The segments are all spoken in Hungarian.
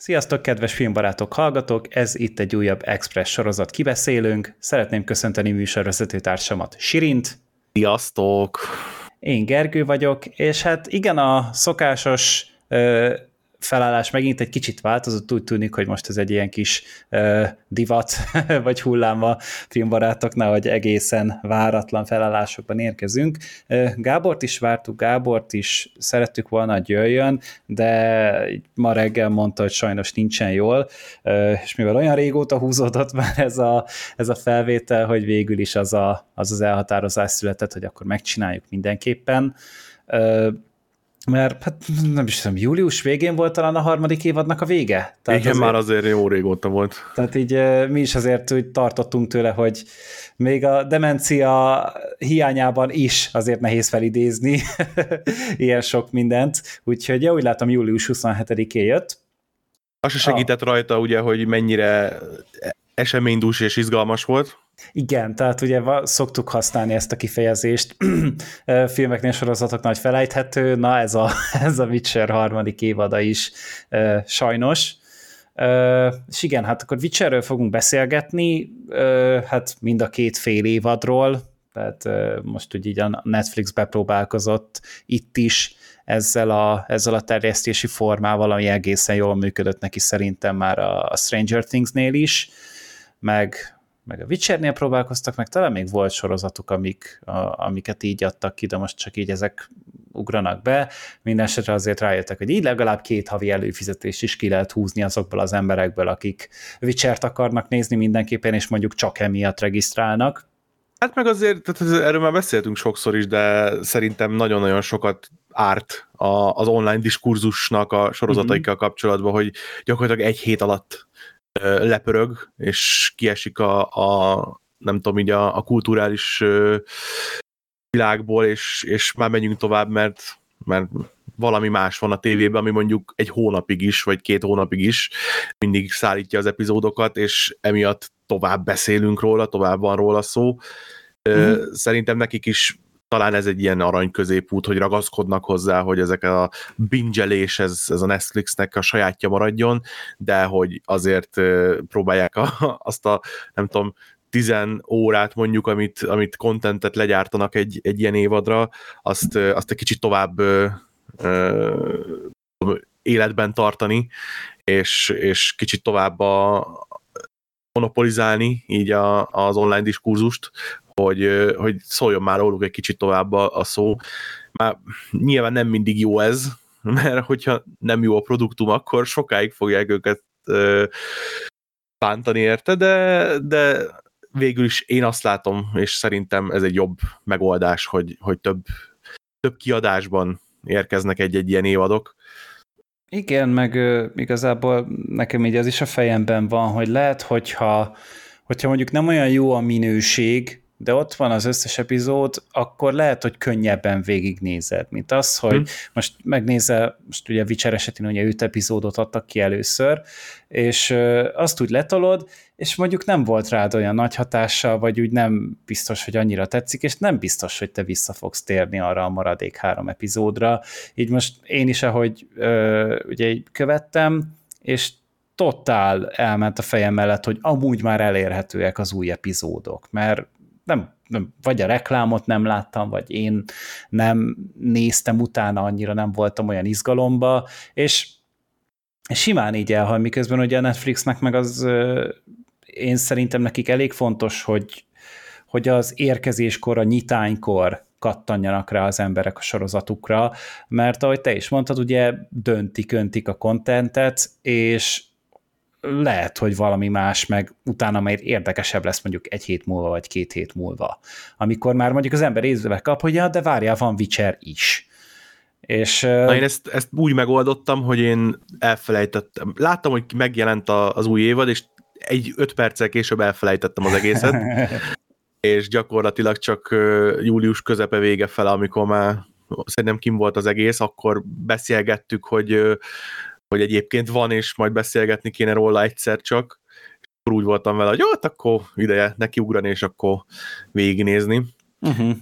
Sziasztok, kedves filmbarátok, hallgatók! Ez itt egy újabb Express sorozat kibeszélünk. Szeretném köszönteni műsorvezető társamat, Sirint. Sziasztok! Én Gergő vagyok, és hát igen, a szokásos felállás megint egy kicsit változott, úgy tűnik, hogy most ez egy ilyen kis uh, divat vagy hullám a filmbarátoknál, hogy egészen váratlan felállásokban érkezünk. Uh, Gábort is vártuk, Gábort is szerettük volna, hogy jöjjön, de ma reggel mondta, hogy sajnos nincsen jól, uh, és mivel olyan régóta húzódott már ez a, ez a felvétel, hogy végül is az, a, az az elhatározás született, hogy akkor megcsináljuk mindenképpen. Uh, mert hát nem is tudom, július végén volt talán a harmadik évadnak a vége. Tehát Igen, azért, már azért jó régóta volt. Tehát így mi is azért úgy tartottunk tőle, hogy még a demencia hiányában is azért nehéz felidézni ilyen sok mindent, úgyhogy ja, úgy látom július 27-én jött. Az se segített a... rajta ugye, hogy mennyire eseménydús és izgalmas volt. Igen, tehát ugye szoktuk használni ezt a kifejezést filmeknél, sorozatoknál, hogy felejthető, na ez a, ez a Witcher harmadik évada is sajnos. És igen, hát akkor Witcherről fogunk beszélgetni, hát mind a két fél évadról, tehát most ugye így a Netflix bepróbálkozott itt is ezzel a, ezzel a terjesztési formával, ami egészen jól működött neki szerintem már a Stranger Things-nél is, meg meg a Witchernél próbálkoztak, meg talán még volt sorozatuk, amik, a, amiket így adtak ki, de most csak így ezek ugranak be. Mindenesetre azért rájöttek, hogy így legalább két havi előfizetést is ki lehet húzni azokból az emberekből, akik Witchert akarnak nézni mindenképpen, és mondjuk csak emiatt regisztrálnak. Hát meg azért, tehát erről már beszéltünk sokszor is, de szerintem nagyon-nagyon sokat árt a, az online diskurzusnak a sorozataikkal mm-hmm. kapcsolatban, hogy gyakorlatilag egy hét alatt lepörög, és kiesik a, a nem tudom, így a, a kulturális világból, és, és már menjünk tovább, mert, mert valami más van a tévében, ami mondjuk egy hónapig is, vagy két hónapig is mindig szállítja az epizódokat, és emiatt tovább beszélünk róla, tovább van róla szó. Mm. Szerintem nekik is talán ez egy ilyen arany középút, hogy ragaszkodnak hozzá, hogy ezek a bingelés, ez, ez a Netflixnek a sajátja maradjon, de hogy azért próbálják a, azt a, nem tudom, tizen órát mondjuk, amit, amit contentet legyártanak egy, egy ilyen évadra, azt, azt egy kicsit tovább ö, ö, életben tartani, és, és kicsit tovább a, monopolizálni így a, az online diskurzust, hogy, hogy szóljon már róluk egy kicsit tovább a, a szó. Már nyilván nem mindig jó ez, mert hogyha nem jó a produktum, akkor sokáig fogják őket ö, bántani érte, de, de végül is én azt látom, és szerintem ez egy jobb megoldás, hogy, hogy több, több kiadásban érkeznek egy-egy ilyen évadok. Igen, meg ö, igazából nekem így az is a fejemben van, hogy lehet, hogyha, hogyha mondjuk nem olyan jó a minőség, de ott van az összes epizód, akkor lehet, hogy könnyebben végignézed, mint az, hogy hmm. most megnézel, most ugye Witcher esetén ugye 5 epizódot adtak ki először, és azt úgy letolod, és mondjuk nem volt rád olyan nagy hatással, vagy úgy nem biztos, hogy annyira tetszik, és nem biztos, hogy te vissza fogsz térni arra a maradék három epizódra. Így most én is, ahogy ö, ugye követtem, és totál elment a fejem mellett, hogy amúgy már elérhetőek az új epizódok, mert nem, nem, vagy a reklámot nem láttam, vagy én nem néztem utána, annyira nem voltam olyan izgalomba, és simán így elhal, miközben ugye a Netflixnek meg az én szerintem nekik elég fontos, hogy, hogy az érkezéskor, a nyitánykor kattanjanak rá az emberek a sorozatukra, mert ahogy te is mondtad, ugye döntik, öntik a kontentet, és lehet, hogy valami más, meg utána majd érdekesebb lesz mondjuk egy hét múlva, vagy két hét múlva. Amikor már mondjuk az ember észbe kap, hogy ja, de várjál, van Witcher is. És, Na én ezt, ezt úgy megoldottam, hogy én elfelejtettem. Láttam, hogy megjelent a, az új évad, és egy öt perccel később elfelejtettem az egészet, és gyakorlatilag csak július közepe vége fele, amikor már szerintem kim volt az egész, akkor beszélgettük, hogy hogy egyébként van, és majd beszélgetni kéne róla egyszer csak, és akkor úgy voltam vele, hogy jó, hát akkor ideje nekiugrani, és akkor végignézni. Uh-huh.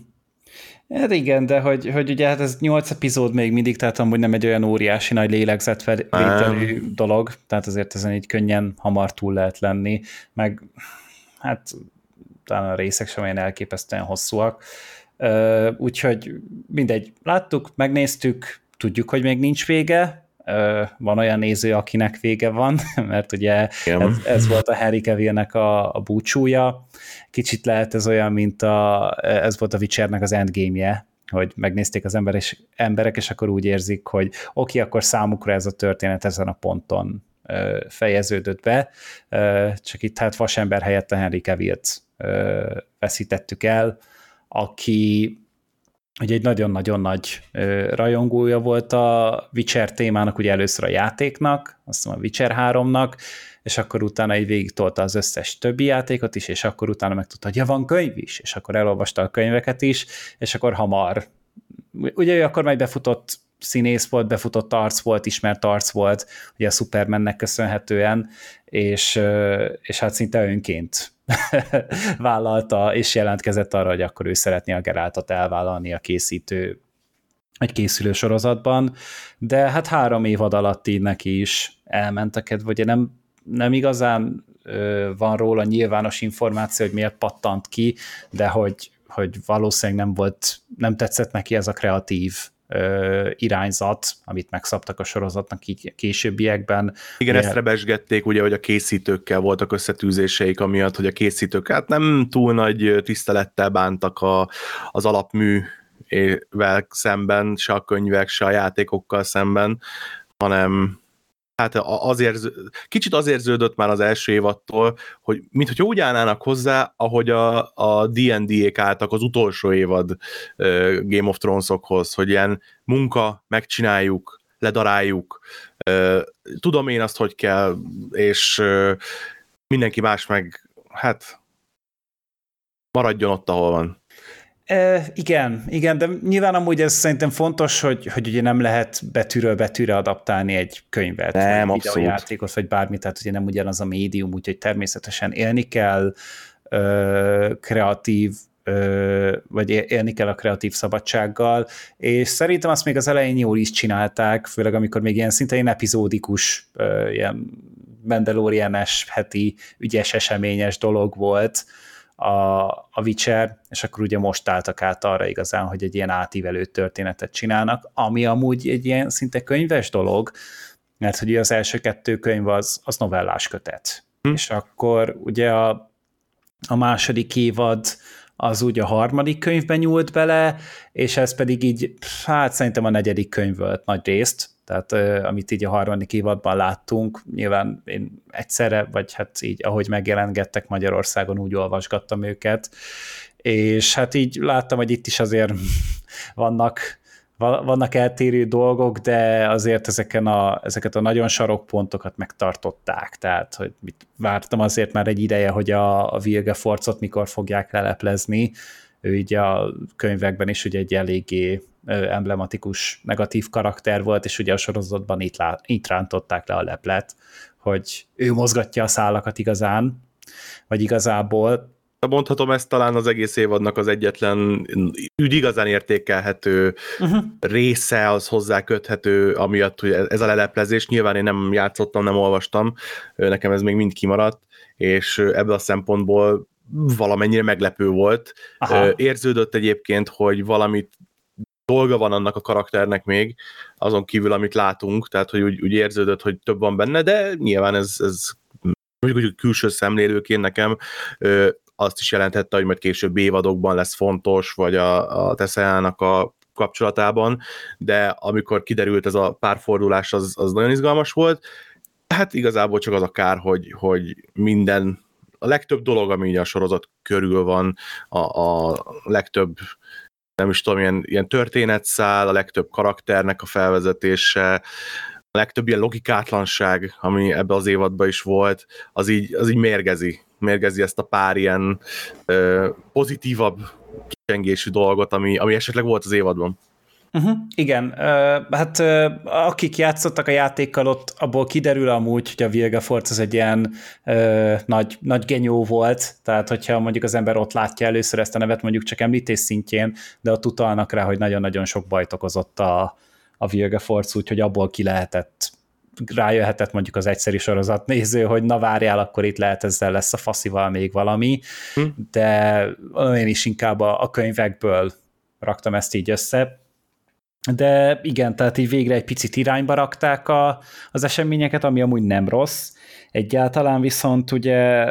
Hát igen, de hogy, hogy ugye hát ez nyolc epizód még mindig, tehát amúgy nem egy olyan óriási nagy lélegzetvételű dolog, tehát azért ezen így könnyen hamar túl lehet lenni, meg hát talán a részek sem olyan elképesztően hosszúak, úgyhogy mindegy, láttuk, megnéztük, tudjuk, hogy még nincs vége, van olyan néző, akinek vége van, mert ugye ez, ez volt a Harry Cavillnek a, a búcsúja. Kicsit lehet ez olyan, mint a, ez volt a Witchernek az endgame-je, hogy megnézték az ember és, emberek, és akkor úgy érzik, hogy oké, okay, akkor számukra ez a történet ezen a ponton fejeződött be, csak itt hát vasember helyett a Henry Cavill-t veszítettük el, aki ugye egy nagyon-nagyon nagy rajongója volt a Witcher témának, ugye először a játéknak, azt mondom a Witcher 3-nak, és akkor utána egy végig tolta az összes többi játékot is, és akkor utána megtudta, hogy ja, van könyv is, és akkor elolvasta a könyveket is, és akkor hamar, ugye ő akkor majd befutott színész volt, befutott arc volt, ismert arc volt, ugye a Supermannek köszönhetően, és, és hát szinte önként vállalta, és jelentkezett arra, hogy akkor ő szeretné a Geráltat elvállalni a készítő egy készülő sorozatban, de hát három évad alatt így neki is elment a kedv, ugye nem, nem igazán ö, van róla nyilvános információ, hogy miért pattant ki, de hogy, hogy valószínűleg nem volt, nem tetszett neki ez a kreatív irányzat, amit megszabtak a sorozatnak így későbbiekben. Igen, Miért... ezt rebesgették, ugye, hogy a készítőkkel voltak összetűzéseik, amiatt, hogy a készítők hát nem túl nagy tisztelettel bántak a, az alapművel szemben, se a könyvek, se a játékokkal szemben, hanem hát az érz, kicsit az érződött már az első évattól, hogy mintha úgy állnának hozzá, ahogy a, a D&D-ék álltak az utolsó évad Game of Thrones-okhoz, hogy ilyen munka, megcsináljuk, ledaráljuk, tudom én azt, hogy kell, és mindenki más meg, hát maradjon ott, ahol van. E, igen, igen, de nyilván amúgy ez szerintem fontos, hogy, hogy ugye nem lehet betűről betűre adaptálni egy könyvet, nem, vagy videójátékot, vagy bármit, tehát ugye nem ugyanaz a médium, úgyhogy természetesen élni kell ö, kreatív ö, vagy élni kell a kreatív szabadsággal, és szerintem azt még az elején jól is csinálták, főleg amikor még ilyen szinte ilyen epizódikus, ö, ilyen Mandalorian-es heti ügyes eseményes dolog volt, a, a Witcher, és akkor ugye most álltak át arra igazán, hogy egy ilyen átívelő történetet csinálnak, ami amúgy egy ilyen szinte könyves dolog, mert hogy az első kettő könyv az, az novellás kötet. Hm. És akkor ugye a, a második évad az úgy a harmadik könyvben nyúlt bele, és ez pedig így, hát szerintem a negyedik könyv volt nagy részt, tehát amit így a harmadik évadban láttunk, nyilván én egyszerre, vagy hát így ahogy megjelengettek Magyarországon, úgy olvasgattam őket, és hát így láttam, hogy itt is azért vannak vannak eltérő dolgok, de azért ezeken a, ezeket a nagyon sarokpontokat megtartották, tehát hogy mit vártam azért már egy ideje, hogy a, a Vilgeforcot mikor fogják leleplezni, ő így a könyvekben is ugye egy eléggé emblematikus negatív karakter volt, és ugye a sorozatban itt, lá, itt rántották le a leplet, hogy ő mozgatja a szálakat igazán, vagy igazából mondhatom ezt talán az egész évadnak az egyetlen ügy igazán értékelhető uh-huh. része, az hozzá köthető, amiatt, hogy ez a leleplezés, nyilván én nem játszottam, nem olvastam, nekem ez még mind kimaradt, és ebből a szempontból valamennyire meglepő volt. Aha. Érződött egyébként, hogy valamit dolga van annak a karakternek még, azon kívül, amit látunk, tehát hogy úgy, úgy érződött, hogy több van benne, de nyilván ez, ez mondjuk hogy külső szemlélőként nekem ö, azt is jelentette, hogy majd később évadokban lesz fontos, vagy a, a Teszeának a kapcsolatában, de amikor kiderült ez a párfordulás, az, az nagyon izgalmas volt. Hát igazából csak az a kár, hogy, hogy minden, a legtöbb dolog, ami a sorozat körül van, a, a legtöbb nem is tudom, ilyen, ilyen történetszál, a legtöbb karakternek a felvezetése, a legtöbb ilyen logikátlanság, ami ebbe az évadban is volt, az így, az így mérgezi, mérgezi ezt a pár ilyen ö, pozitívabb kicsengésű dolgot, ami, ami esetleg volt az évadban. Uh-huh, igen, uh, hát uh, akik játszottak a játékkal, ott abból kiderül amúgy, hogy a Vilgefortz az egy ilyen uh, nagy, nagy genyó volt, tehát hogyha mondjuk az ember ott látja először ezt a nevet mondjuk csak említés szintjén, de ott utalnak rá, hogy nagyon-nagyon sok bajt okozott a, a Vilgefortz, úgyhogy abból ki lehetett rájöhetett mondjuk az egyszeri sorozat néző, hogy na várjál, akkor itt lehet ezzel lesz a faszival még valami, hm. de én is inkább a, a könyvekből raktam ezt így össze, de igen, tehát így végre egy picit irányba rakták a, az eseményeket, ami amúgy nem rossz. Egyáltalán viszont ugye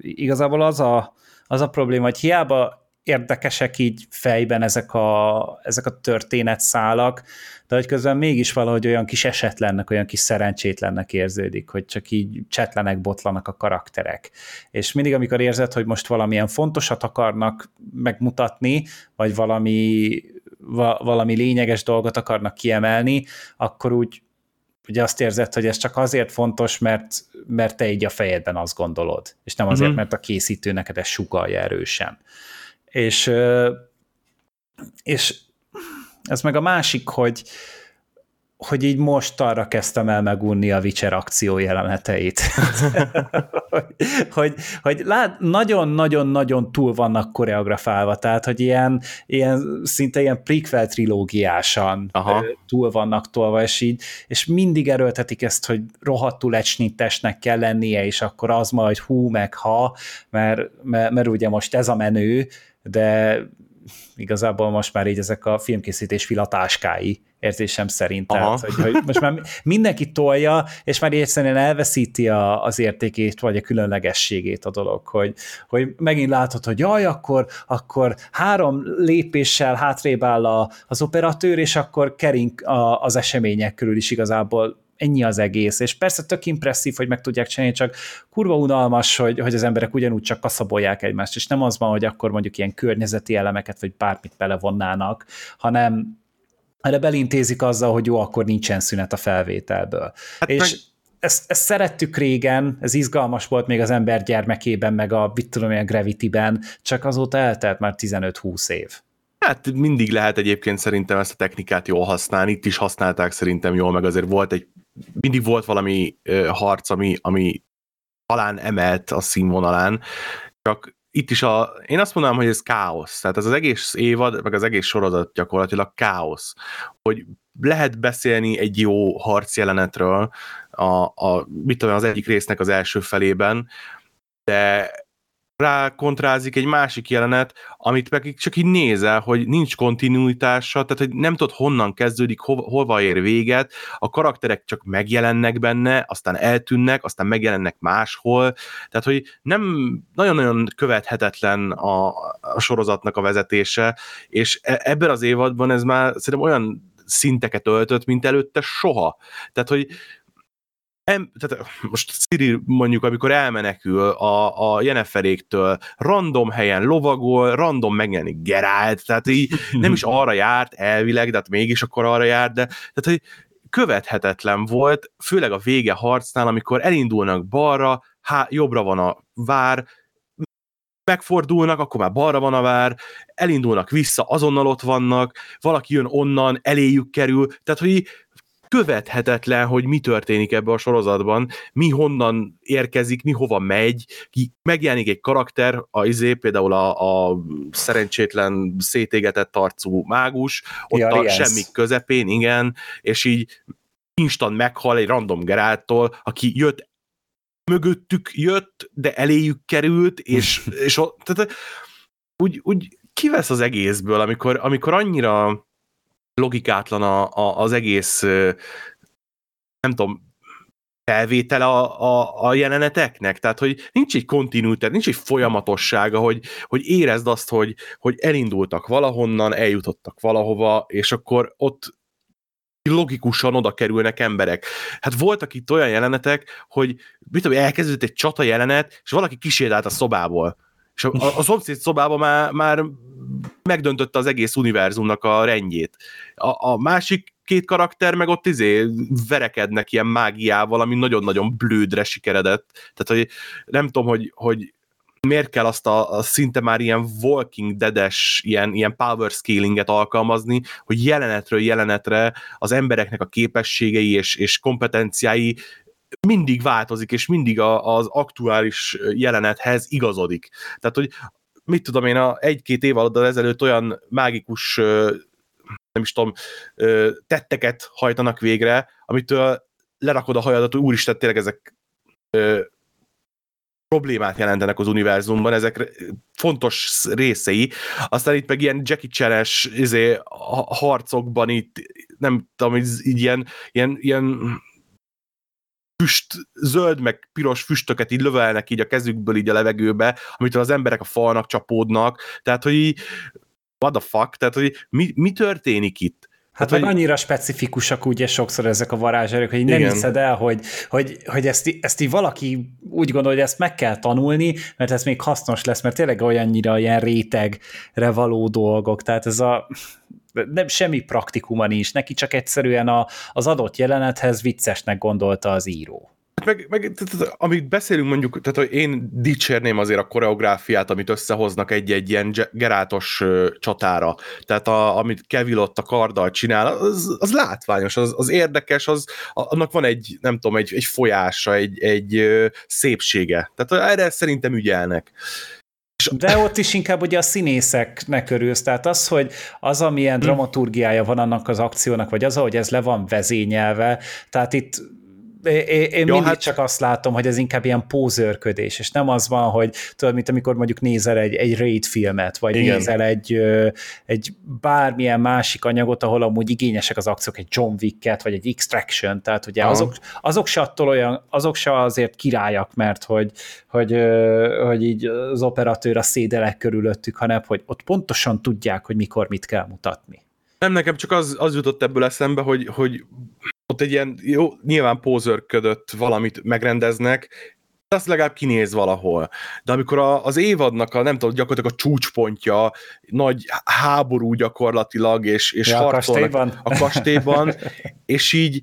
igazából az a, az a probléma, hogy hiába érdekesek így fejben ezek a, ezek a történetszálak, de hogy közben mégis valahogy olyan kis esetlennek, olyan kis szerencsétlennek érződik, hogy csak így csetlenek, botlanak a karakterek. És mindig, amikor érzed, hogy most valamilyen fontosat akarnak megmutatni, vagy valami, va, valami lényeges dolgot akarnak kiemelni, akkor úgy ugye azt érzed, hogy ez csak azért fontos, mert, mert te így a fejedben azt gondolod, és nem azért, uh-huh. mert a készítő neked ezt sugalja erősen. És, és ez meg a másik, hogy, hogy így most arra kezdtem el megunni a Witcher akció jeleneteit. hogy, hogy, hogy lát, nagyon-nagyon-nagyon túl vannak koreografálva, tehát hogy ilyen, ilyen szinte ilyen prequel trilógiásan Aha. túl vannak tolva, és így, és mindig erőltetik ezt, hogy rohadtul egysnittesnek kell lennie, és akkor az majd hú, meg ha, mert, mert, mert ugye most ez a menő, de igazából most már így ezek a filmkészítés filatáskái érzésem szerint. Tehát, hogy, hogy most már mindenki tolja, és már egyszerűen elveszíti a, az értékét, vagy a különlegességét a dolog, hogy, hogy megint látod, hogy jaj, akkor, akkor három lépéssel hátrébb áll a, az operatőr, és akkor kering a, az események körül is igazából ennyi az egész, és persze tök impresszív, hogy meg tudják csinálni, csak kurva unalmas, hogy, hogy az emberek ugyanúgy csak kaszabolják egymást, és nem az van, hogy akkor mondjuk ilyen környezeti elemeket, vagy bármit belevonnának, hanem erre belintézik azzal, hogy jó, akkor nincsen szünet a felvételből. Hát és meg... ezt, ezt szerettük régen, ez izgalmas volt még az ember gyermekében, meg a, mit tudom, a Gravity-ben, csak azóta eltelt már 15-20 év. Hát mindig lehet egyébként szerintem ezt a technikát jól használni, itt is használták szerintem jól, meg azért volt egy mindig volt valami harc, ami, ami talán emelt a színvonalán, csak itt is a, én azt mondanám, hogy ez káosz. Tehát ez az egész évad, meg az egész sorozat gyakorlatilag káosz. Hogy lehet beszélni egy jó harcjelenetről a, a, mit tudom, az egyik résznek az első felében, de rá kontrázik egy másik jelenet, amit meg csak így nézel, hogy nincs kontinuitása, tehát hogy nem tudod honnan kezdődik, hova, hova ér véget, a karakterek csak megjelennek benne, aztán eltűnnek, aztán megjelennek máshol, tehát hogy nem nagyon-nagyon követhetetlen a, a sorozatnak a vezetése, és e, ebben az évadban ez már szerintem olyan szinteket öltött, mint előtte soha. Tehát, hogy em, tehát most Ciri mondjuk, amikor elmenekül a, a Jenniferéktől, random helyen lovagol, random megjelenik Gerált, tehát így nem is arra járt elvileg, de hát mégis akkor arra járt, de tehát, hogy követhetetlen volt, főleg a vége harcnál, amikor elindulnak balra, há, jobbra van a vár, megfordulnak, akkor már balra van a vár, elindulnak vissza, azonnal ott vannak, valaki jön onnan, eléjük kerül, tehát hogy követhetetlen, hogy mi történik ebbe a sorozatban, mi honnan érkezik, mi hova megy, megjelenik egy karakter, a izé, például a, a szerencsétlen szétégetett arcú mágus, ott ja, a semmi közepén, igen, és így instant meghal egy random Geráltól, aki jött mögöttük jött, de eléjük került, és, és tehát, úgy, úgy kivesz az egészből, amikor, amikor annyira logikátlan a, a, az egész, nem tudom, felvétel a, a, a jeleneteknek, tehát hogy nincs egy kontinuitás, nincs egy folyamatossága, hogy, hogy érezd azt, hogy, hogy elindultak valahonnan, eljutottak valahova, és akkor ott logikusan oda kerülnek emberek. Hát voltak itt olyan jelenetek, hogy mit tudom, elkezdődött egy csata jelenet, és valaki kisétált a szobából. És a, a, szomszéd szobában már, már megdöntötte az egész univerzumnak a rendjét. A, a másik két karakter meg ott izé verekednek ilyen mágiával, ami nagyon-nagyon blődre sikeredett. Tehát, hogy nem tudom, hogy, hogy miért kell azt a, a szinte már ilyen Walking Dead-es, ilyen, ilyen power scalinget alkalmazni, hogy jelenetről jelenetre az embereknek a képességei és, és kompetenciái mindig változik, és mindig a, az aktuális jelenethez igazodik. Tehát, hogy mit tudom én, a egy-két év alatt ezelőtt olyan mágikus nem is tudom, tetteket hajtanak végre, amitől lerakod a hajadat, hogy úristen, tényleg ezek problémát jelentenek az univerzumban, ezek fontos részei. Aztán itt meg ilyen Jackie Chan-es izé, harcokban itt, nem tudom, így ilyen, ilyen, ilyen füst, zöld meg piros füstöket így lövelnek így a kezükből így a levegőbe, amitől az emberek a falnak csapódnak, tehát hogy így, what the fuck, tehát hogy mi, mi történik itt? Hát meg hogy... annyira specifikusak ugye sokszor ezek a varázserők, hogy nem Igen. hiszed el, hogy, hogy, hogy ezt, ezt így valaki úgy gondol, hogy ezt meg kell tanulni, mert ez még hasznos lesz, mert tényleg olyannyira ilyen rétegre való dolgok, tehát ez a nem, semmi praktikuma nincs, neki csak egyszerűen a, az adott jelenethez viccesnek gondolta az író. Meg, meg tehát, amit beszélünk mondjuk, tehát hogy én dicsérném azért a koreográfiát, amit összehoznak egy-egy ilyen gerátos csatára. Tehát a, amit Kevin ott a karddal csinál, az, az látványos, az, az érdekes, az, annak van egy, nem tudom, egy, egy folyása, egy, egy szépsége. Tehát erre szerintem ügyelnek. De ott is inkább ugye a színészeknek örülsz, tehát az, hogy az, amilyen hm. dramaturgiája van annak az akciónak, vagy az, ahogy ez le van vezényelve, tehát itt én, én Jó, mindig hát... csak azt látom, hogy ez inkább ilyen pózőrködés, és nem az van, hogy tudod, mint amikor mondjuk nézel egy, egy raid filmet, vagy Igen. nézel egy, egy bármilyen másik anyagot, ahol amúgy igényesek az akciók, egy John Wick-et, vagy egy Extraction, tehát ugye azok, azok se attól olyan, azok se azért királyak, mert hogy, hogy, hogy így az operatőr a szédelek körülöttük, hanem hogy ott pontosan tudják, hogy mikor mit kell mutatni. Nem, nekem csak az, az jutott ebből eszembe, hogy, hogy ott egy ilyen, jó, nyilván pózörködött valamit megrendeznek, azt legalább kinéz valahol. De amikor a, az évadnak a, nem tudom, gyakorlatilag a csúcspontja, nagy háború gyakorlatilag, és, és ja, harcolnak a kastélyban, a kastélyban és így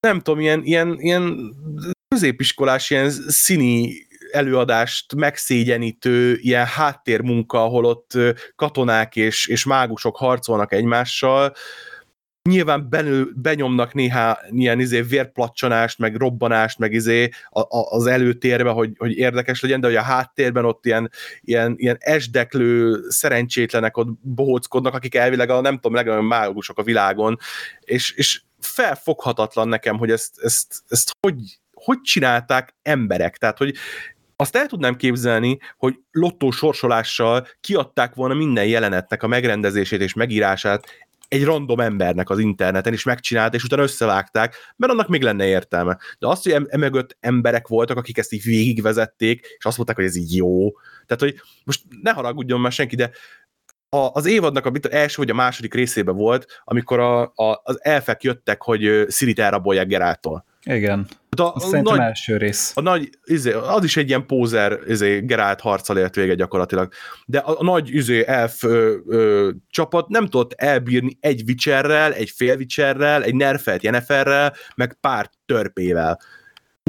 nem tudom, ilyen, ilyen, ilyen középiskolás, ilyen színi előadást megszégyenítő ilyen háttérmunka, ahol ott katonák és, és mágusok harcolnak egymással, nyilván benő, benyomnak néha ilyen izé vérplacsanást, meg robbanást, meg izé a, a, az előtérbe, hogy, hogy érdekes legyen, de hogy a háttérben ott ilyen, ilyen, ilyen esdeklő szerencsétlenek ott bohóckodnak, akik elvileg a nem tudom, legnagyobb mágusok a világon, és, és felfoghatatlan nekem, hogy ezt, ezt, ezt hogy, hogy csinálták emberek, tehát hogy azt el tudnám képzelni, hogy lottó sorsolással kiadták volna minden jelenetnek a megrendezését és megírását egy random embernek az interneten is megcsinált, és utána összevágták, mert annak még lenne értelme. De azt, hogy emögött emberek voltak, akik ezt így végigvezették, és azt mondták, hogy ez így jó. Tehát, hogy most ne haragudjon már senki, de a, az évadnak a első vagy a második részében volt, amikor a, a, az elfek jöttek, hogy Szirit elrabolják Gerától. Igen. De a, nagy, első rész. A nagy, izé, az is egy ilyen pózer izé, Gerált harccal ért vége gyakorlatilag. De a, a nagy izé, elf ö, ö, csapat nem tudott elbírni egy vicserrel, egy fél vicserrel, egy nerfelt jeneferrel, meg pár törpével.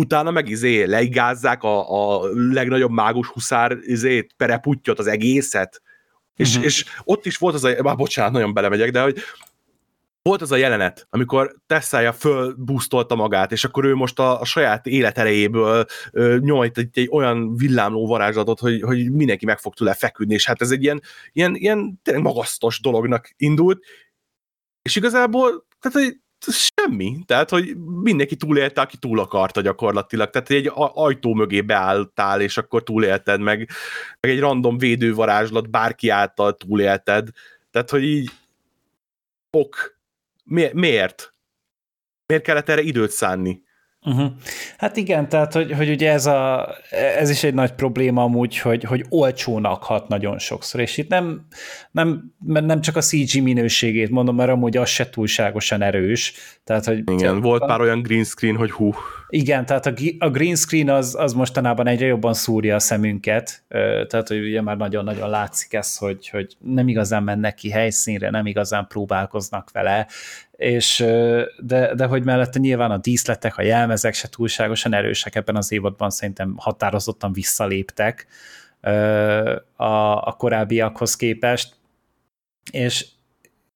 Utána meg izé leigázzák a, a legnagyobb mágus huszár izé, pereputtyot, az egészet. És, uh-huh. és ott is volt az a, már bocsánat, nagyon belemegyek, de hogy volt az a jelenet, amikor Tessája fölbúztolta magát, és akkor ő most a, a saját életerejéből ö, egy, egy olyan villámló varázslatot, hogy, hogy mindenki meg fog tőle feküdni, és hát ez egy ilyen, ilyen, ilyen tényleg magasztos dolognak indult, és igazából tehát, hogy semmi. Tehát, hogy mindenki túlélte, aki túl akarta gyakorlatilag. Tehát egy ajtó mögé beálltál, és akkor túlélted, meg, meg egy random védővarázslat bárki által túlélted. Tehát, hogy így ok, Mi- miért? Miért kellett erre időt szánni? Uh-huh. Hát igen, tehát hogy, hogy ugye ez, a, ez is egy nagy probléma amúgy, hogy, hogy olcsónak hat nagyon sokszor, és itt nem, nem, nem csak a CG minőségét mondom, mert amúgy az se túlságosan erős. Tehát, hogy igen, volt pár olyan green screen, hogy hú. Igen, tehát a, a green screen az, az mostanában egyre jobban szúrja a szemünket, tehát hogy ugye már nagyon-nagyon látszik ez, hogy, hogy nem igazán mennek ki helyszínre, nem igazán próbálkoznak vele, és de, de hogy mellette nyilván a díszletek, a jelmezek se túlságosan erősek ebben az évadban, szerintem határozottan visszaléptek a, a korábbiakhoz képest, és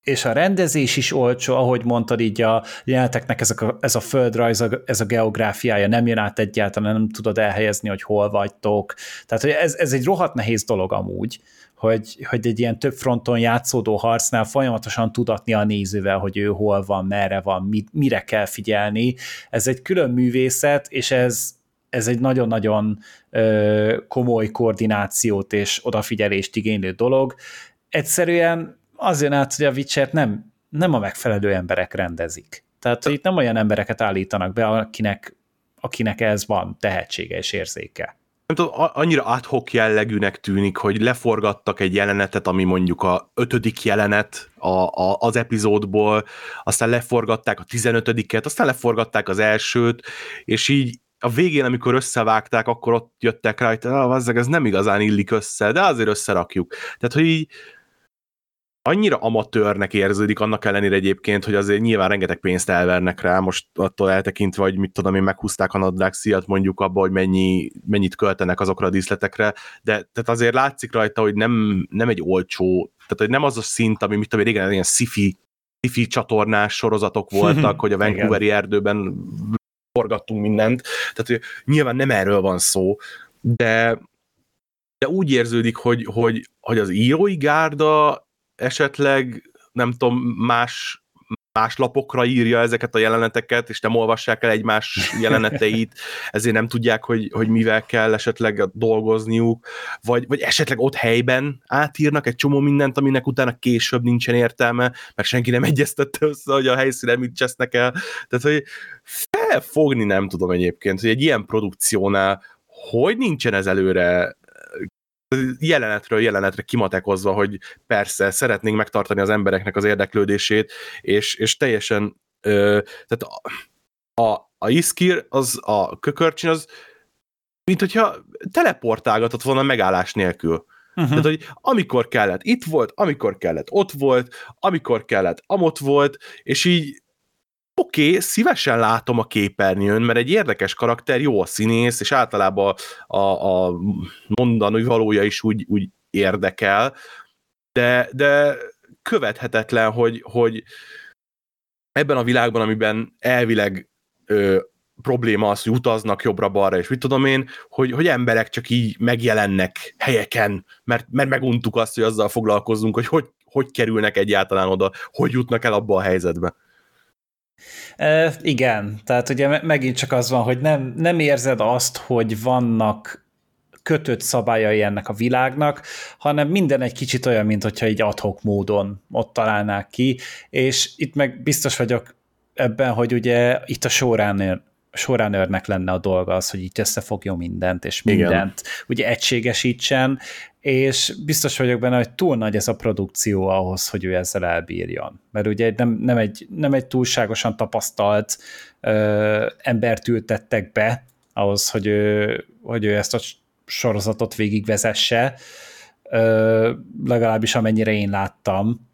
és a rendezés is olcsó, ahogy mondtad, így a jeleneteknek ez a, ez a földrajz, ez a geográfiája nem jön át egyáltalán, nem tudod elhelyezni, hogy hol vagytok. Tehát hogy ez, ez egy rohadt nehéz dolog amúgy, hogy, hogy egy ilyen több fronton játszódó harcnál folyamatosan tudatni a nézővel, hogy ő hol van, merre van, mit, mire kell figyelni. Ez egy külön művészet, és ez, ez egy nagyon-nagyon ö, komoly koordinációt és odafigyelést igénylő dolog. Egyszerűen az jön át, hogy a witcher nem, nem a megfelelő emberek rendezik. Tehát itt nem olyan embereket állítanak be, akinek, akinek ez van tehetsége és érzéke. Nem tudom, annyira adhok jellegűnek tűnik, hogy leforgattak egy jelenetet, ami mondjuk a ötödik jelenet a, a, az epizódból, aztán leforgatták a tizenötödiket, aztán leforgatták az elsőt, és így a végén, amikor összevágták, akkor ott jöttek rá, hogy ah, ez nem igazán illik össze, de azért összerakjuk. Tehát, hogy így annyira amatőrnek érződik, annak ellenére egyébként, hogy azért nyilván rengeteg pénzt elvernek rá, most attól eltekintve, hogy mit tudom én, meghúzták a nadrág szíjat mondjuk abba, hogy mennyi, mennyit költenek azokra a díszletekre, de tehát azért látszik rajta, hogy nem, nem egy olcsó, tehát hogy nem az a szint, ami mit tudom én, régen ilyen sci-fi, sci-fi csatornás sorozatok voltak, hogy a Vancouveri erdőben forgattunk mindent, tehát hogy nyilván nem erről van szó, de de úgy érződik, hogy, hogy, hogy az írói gárda esetleg nem tudom, más más lapokra írja ezeket a jeleneteket, és nem olvassák el egymás jeleneteit, ezért nem tudják, hogy, hogy mivel kell esetleg dolgozniuk, vagy, vagy esetleg ott helyben átírnak egy csomó mindent, aminek utána később nincsen értelme, mert senki nem egyeztette össze, hogy a helyszínen mit csesznek el. Tehát, hogy felfogni nem tudom egyébként, hogy egy ilyen produkciónál hogy nincsen ez előre jelenetről jelenetre kimatekozva, hogy persze szeretnénk megtartani az embereknek az érdeklődését, és, és teljesen ö, tehát a, a, a Iskir, az a kökörcsin, az mint hogyha teleportálgatott volna megállás nélkül. Uh-huh. Tehát, hogy amikor kellett, itt volt, amikor kellett, ott volt, amikor kellett, amott volt, és így oké, okay, szívesen látom a képernyőn, mert egy érdekes karakter, jó a színész, és általában a, a mondani valója is úgy, úgy érdekel, de, de követhetetlen, hogy, hogy ebben a világban, amiben elvileg ö, probléma az, hogy utaznak jobbra-balra, és mit tudom én, hogy, hogy emberek csak így megjelennek helyeken, mert, mert meguntuk azt, hogy azzal foglalkozzunk, hogy, hogy hogy kerülnek egyáltalán oda, hogy jutnak el abba a helyzetbe. E, igen, tehát ugye megint csak az van, hogy nem, nem érzed azt, hogy vannak kötött szabályai ennek a világnak, hanem minden egy kicsit olyan, mint hogyha egy adhok módon ott találnák ki, és itt meg biztos vagyok ebben, hogy ugye itt a showrunner, showrunnernek lenne a dolga az, hogy itt összefogjon mindent, és mindent Igen. ugye egységesítsen, és biztos vagyok benne, hogy túl nagy ez a produkció ahhoz, hogy ő ezzel elbírjon. Mert ugye nem, nem, egy, nem egy túlságosan tapasztalt ö, embert ültettek be ahhoz, hogy ő, hogy ő ezt a sorozatot végigvezesse, ö, legalábbis amennyire én láttam,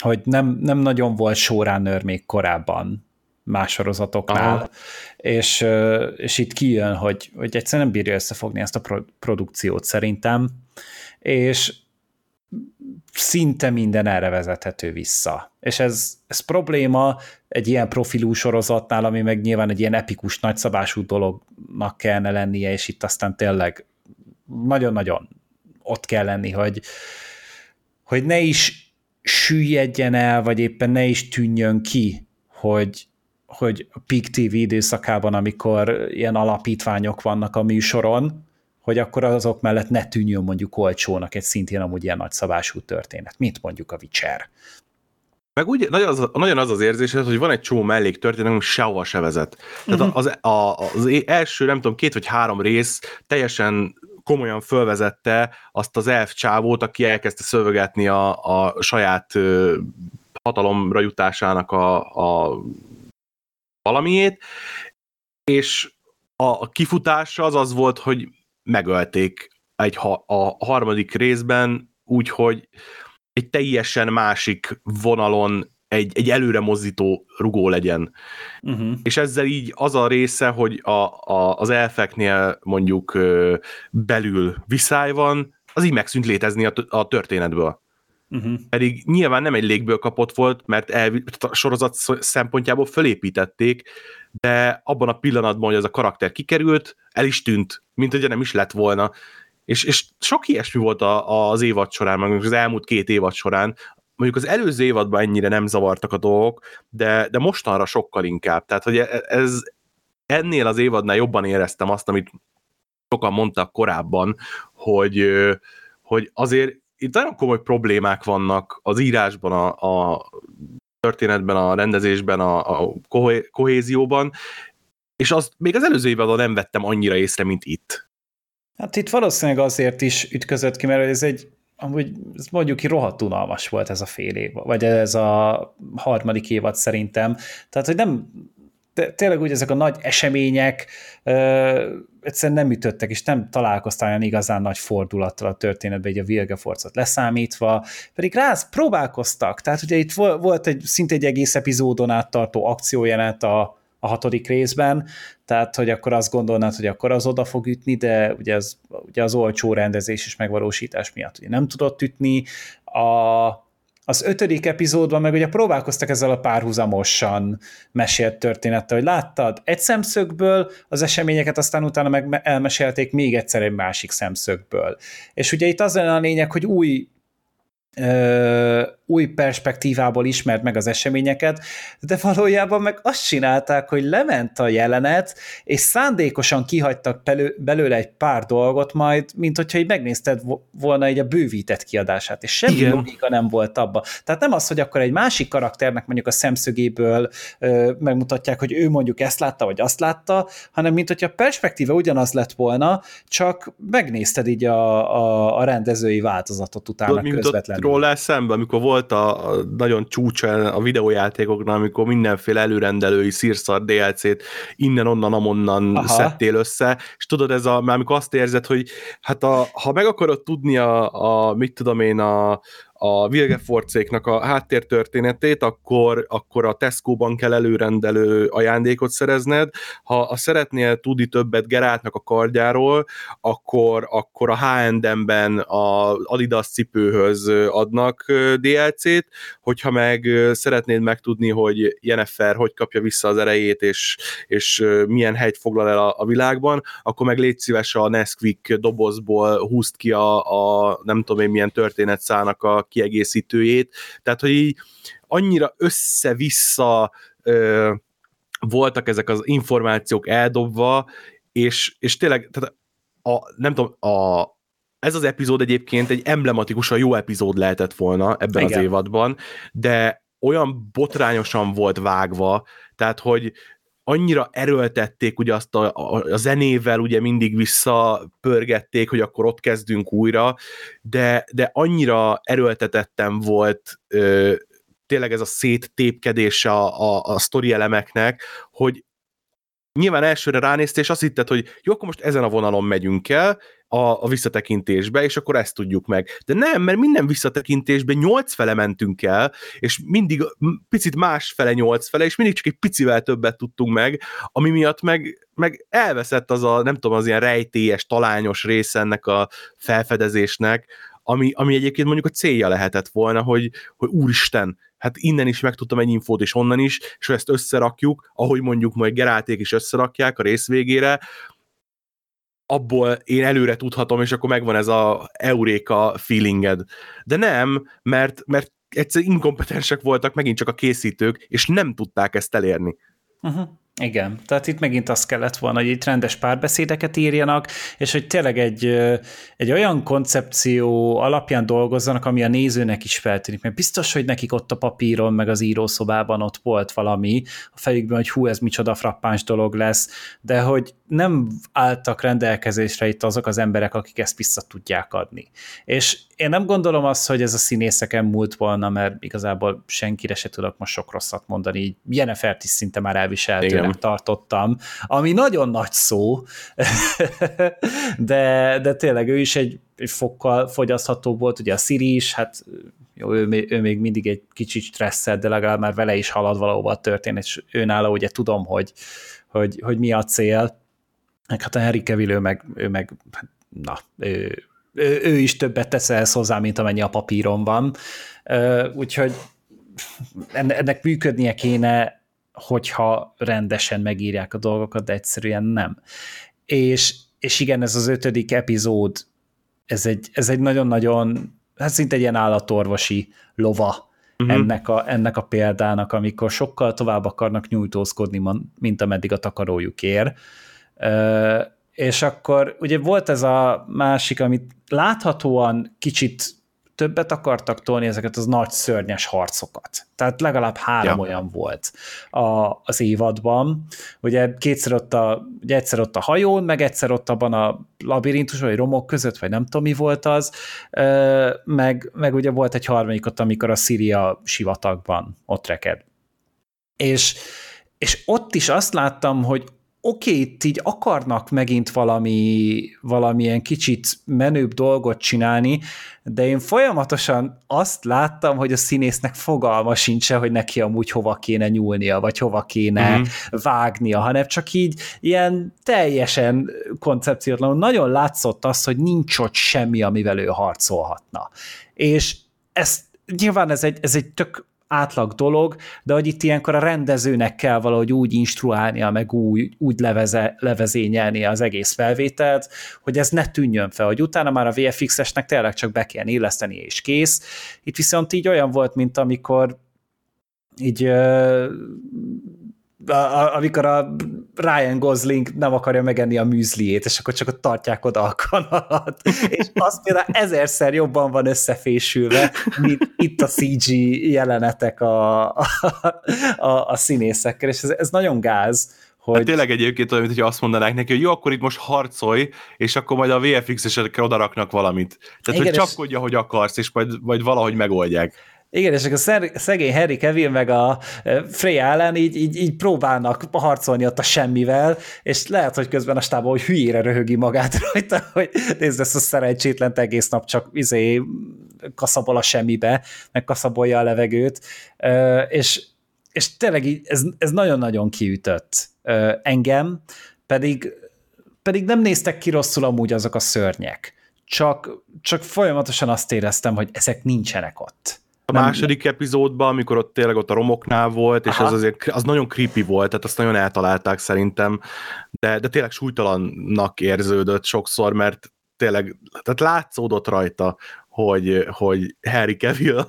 hogy nem, nem nagyon volt showrunner még korábban más sorozatoknál, Aha. és, és itt kijön, hogy, hogy egyszerűen nem bírja összefogni ezt a produkciót szerintem, és szinte minden erre vezethető vissza. És ez, ez probléma egy ilyen profilú sorozatnál, ami meg nyilván egy ilyen epikus, nagyszabású dolognak kellene lennie, és itt aztán tényleg nagyon-nagyon ott kell lenni, hogy, hogy ne is süllyedjen el, vagy éppen ne is tűnjön ki, hogy, hogy a Peak TV időszakában, amikor ilyen alapítványok vannak a műsoron, hogy akkor azok mellett ne tűnjön mondjuk olcsónak egy szintén amúgy ilyen nagyszabású történet, mint mondjuk a Witcher. Meg úgy nagyon az, nagyon az az érzés, hogy van egy csomó melléktörténet, ami sehova se vezet. Tehát uh-huh. az, a, az első, nem tudom, két vagy három rész teljesen komolyan fölvezette azt az elf csávót, aki elkezdte szövegetni a, a saját ö, hatalomra jutásának a, a valamiét, és a kifutása az az volt, hogy megölték egy ha, a harmadik részben úgy, hogy egy teljesen másik vonalon egy, egy előre mozdító rugó legyen. Uh-huh. És ezzel így az a része, hogy a, a, az elfeknél mondjuk belül viszály van, az így megszűnt létezni a, a történetből. Uh-huh. Pedig nyilván nem egy légből kapott volt, mert el, a sorozat szempontjából fölépítették, de abban a pillanatban, hogy ez a karakter kikerült, el is tűnt, mint hogy nem is lett volna. És, és sok ilyesmi volt a, az évad során, meg az elmúlt két évad során, mondjuk az előző évadban ennyire nem zavartak a dolgok, de, de mostanra sokkal inkább. Tehát, hogy e, ez ennél az évadnál jobban éreztem azt, amit sokan mondtak korábban, hogy, hogy azért itt nagyon komoly problémák vannak az írásban, a, a történetben, a rendezésben, a, a kohézióban, és azt még az előző évadon nem vettem annyira észre, mint itt. Hát itt valószínűleg azért is ütközött ki, mert ez egy amúgy ez mondjuk ki rohadt unalmas volt ez a fél év, vagy ez a harmadik évad szerintem. Tehát, hogy nem, de tényleg úgy ezek a nagy események egyszerűen nem ütöttek, és nem találkoztál olyan igazán nagy fordulattal a történetben, így a Vilgeforcot leszámítva, pedig rá próbálkoztak, tehát ugye itt volt egy szinte egy egész epizódon át tartó akciójelenet a, a hatodik részben, tehát hogy akkor azt gondolnád, hogy akkor az oda fog ütni, de ugye az, ugye az olcsó rendezés és megvalósítás miatt ugye nem tudott ütni. A, az ötödik epizódban meg ugye próbálkoztak ezzel a párhuzamosan mesélt történettel, hogy láttad egy szemszögből az eseményeket, aztán utána meg elmesélték még egyszer egy másik szemszögből. És ugye itt az lenne a lényeg, hogy új új perspektívából ismert meg az eseményeket, de valójában meg azt csinálták, hogy lement a jelenet, és szándékosan kihagytak belőle egy pár dolgot majd, mint hogyha így megnézted volna egy a bővített kiadását, és semmi Igen. logika nem volt abba. Tehát nem az, hogy akkor egy másik karakternek mondjuk a szemszögéből ö, megmutatják, hogy ő mondjuk ezt látta, vagy azt látta, hanem mint hogyha a perspektíva ugyanaz lett volna, csak megnézted így a, a, a rendezői változatot utána közvetlenül. Róla szemben, amikor volt volt a, a nagyon csúcsa a videójátékoknál, amikor mindenféle előrendelői szírszar DLC-t innen-onnan, amonnan Aha. szedtél össze, és tudod, ez a, amikor azt érzed, hogy hát a, ha meg akarod tudni a, a mit tudom én, a, a Vilgeforcéknak a háttértörténetét, akkor, akkor a Tesco-ban kell előrendelő ajándékot szerezned. Ha a szeretnél tudni többet Geráltnak a kardjáról, akkor, akkor a H&M-ben a Adidas cipőhöz adnak DLC-t, hogyha meg szeretnéd megtudni, hogy Jennifer hogy kapja vissza az erejét, és, és milyen helyt foglal el a, a világban, akkor meg légy szíves a Nesquik dobozból húzd ki a, a nem tudom én milyen történetszának a kiegészítőjét, tehát hogy így annyira össze-vissza ö, voltak ezek az információk eldobva, és, és tényleg, tehát a, nem tudom, a, ez az epizód egyébként egy emblematikusan jó epizód lehetett volna ebben Igen. az évadban, de olyan botrányosan volt vágva, tehát hogy annyira erőltették ugye azt a, a, a zenével, ugye mindig visszapörgették, hogy akkor ott kezdünk újra, de, de annyira erőltetettem volt ö, tényleg ez a széttépkedés a, a, a sztori elemeknek, hogy nyilván elsőre ránéztél, és azt hitted, hogy jó, akkor most ezen a vonalon megyünk el, a, a visszatekintésbe, és akkor ezt tudjuk meg. De nem, mert minden visszatekintésben nyolc fele mentünk el, és mindig picit más fele nyolc fele, és mindig csak egy picivel többet tudtunk meg, ami miatt meg, meg elveszett az a, nem tudom, az ilyen rejtélyes, talányos része ennek a felfedezésnek, ami, ami egyébként mondjuk a célja lehetett volna, hogy, hogy úristen, hát innen is megtudtam egy infót, és onnan is, és ezt összerakjuk, ahogy mondjuk majd Gerálték is összerakják a rész végére, abból én előre tudhatom, és akkor megvan ez a euréka feelinged. De nem, mert, mert egyszer inkompetensek voltak megint csak a készítők, és nem tudták ezt elérni. Uh-huh. Igen, tehát itt megint az kellett volna, hogy itt rendes párbeszédeket írjanak, és hogy tényleg egy, egy olyan koncepció alapján dolgozzanak, ami a nézőnek is feltűnik, mert biztos, hogy nekik ott a papíron, meg az írószobában ott volt valami a fejükben, hogy hú, ez micsoda frappáns dolog lesz, de hogy nem álltak rendelkezésre itt azok az emberek, akik ezt vissza tudják adni. És én nem gondolom azt, hogy ez a színészeken múlt volna, mert igazából senkire se tudok most sok rosszat mondani, így Jennifer-t is szinte már elviseltőnek tartottam, ami nagyon nagy szó, de, de tényleg ő is egy, fokkal fogyasztható volt, ugye a Siri is, hát jó, ő, ő még mindig egy kicsit stresszed, de legalább már vele is halad valahova a történet, és őnála ugye tudom, hogy, hogy, hogy mi a cél, hát a Henry Cavill, ő meg, ő meg hát, na, ő, ő, ő is többet tesz ehhez hozzá, mint amennyi a papíron van. Úgyhogy ennek működnie kéne, hogyha rendesen megírják a dolgokat, de egyszerűen nem. És, és igen, ez az ötödik epizód, ez egy, ez egy nagyon-nagyon, hát szinte egy ilyen állatorvosi lova uh-huh. ennek, a, ennek a példának, amikor sokkal tovább akarnak nyújtózkodni, mint ameddig a takarójuk ér. És akkor ugye volt ez a másik, amit láthatóan kicsit többet akartak tolni ezeket az nagy szörnyes harcokat. Tehát legalább három ja. olyan volt a, az évadban. Ugye kétszer ott a, ugye egyszer ott a hajón, meg egyszer ott abban a labirintus, vagy romok között, vagy nem tudom mi volt az, meg, meg ugye volt egy harmadikot, amikor a Szíria sivatagban ott reked. És, és ott is azt láttam, hogy oké, okay, itt így akarnak megint valami, valamilyen kicsit menőbb dolgot csinálni, de én folyamatosan azt láttam, hogy a színésznek fogalma sincs hogy neki amúgy hova kéne nyúlnia, vagy hova kéne uh-huh. vágnia, hanem csak így ilyen teljesen koncepciótlanul. Nagyon látszott az, hogy nincs ott semmi, amivel ő harcolhatna. És ez nyilván ez egy, ez egy tök átlag dolog, de hogy itt ilyenkor a rendezőnek kell valahogy úgy instruálnia, meg úgy, úgy leveze, levezényelni az egész felvételt, hogy ez ne tűnjön fel, hogy utána már a VFX-esnek tényleg csak be kell illeszteni, és kész. Itt viszont így olyan volt, mint amikor így a, amikor a Ryan Gosling nem akarja megenni a műzliét, és akkor csak ott tartják oda a kanalat, és az például ezerszer jobban van összefésülve, mint itt a CG jelenetek a, a, a, a színészekkel, és ez, ez nagyon gáz, hogy... Hát tényleg egyébként olyan, mintha azt mondanák neki, hogy jó, akkor itt most harcolj, és akkor majd a VFX-esekre odaraknak valamit. Tehát, Igen, hogy csapkodja, és... hogy akarsz, és majd, majd valahogy megoldják. Igen, és akkor szegény Harry Kevin meg a Freya ellen így, így, így próbálnak harcolni ott a semmivel, és lehet, hogy közben a stábban, hogy hülyére röhögi magát rajta, hogy nézd ezt a szerencsétlen egész nap csak izé kaszabol a semmibe, meg kaszabolja a levegőt, és, és tényleg így, ez, ez nagyon-nagyon kiütött engem, pedig, pedig nem néztek ki rosszul amúgy azok a szörnyek, csak, csak folyamatosan azt éreztem, hogy ezek nincsenek ott a nem, második epizódban, amikor ott tényleg ott a romoknál volt, és Aha. az azért az nagyon creepy volt, tehát azt nagyon eltalálták szerintem, de, de tényleg súlytalannak érződött sokszor, mert tényleg, tehát látszódott rajta, hogy, hogy Harry Cavill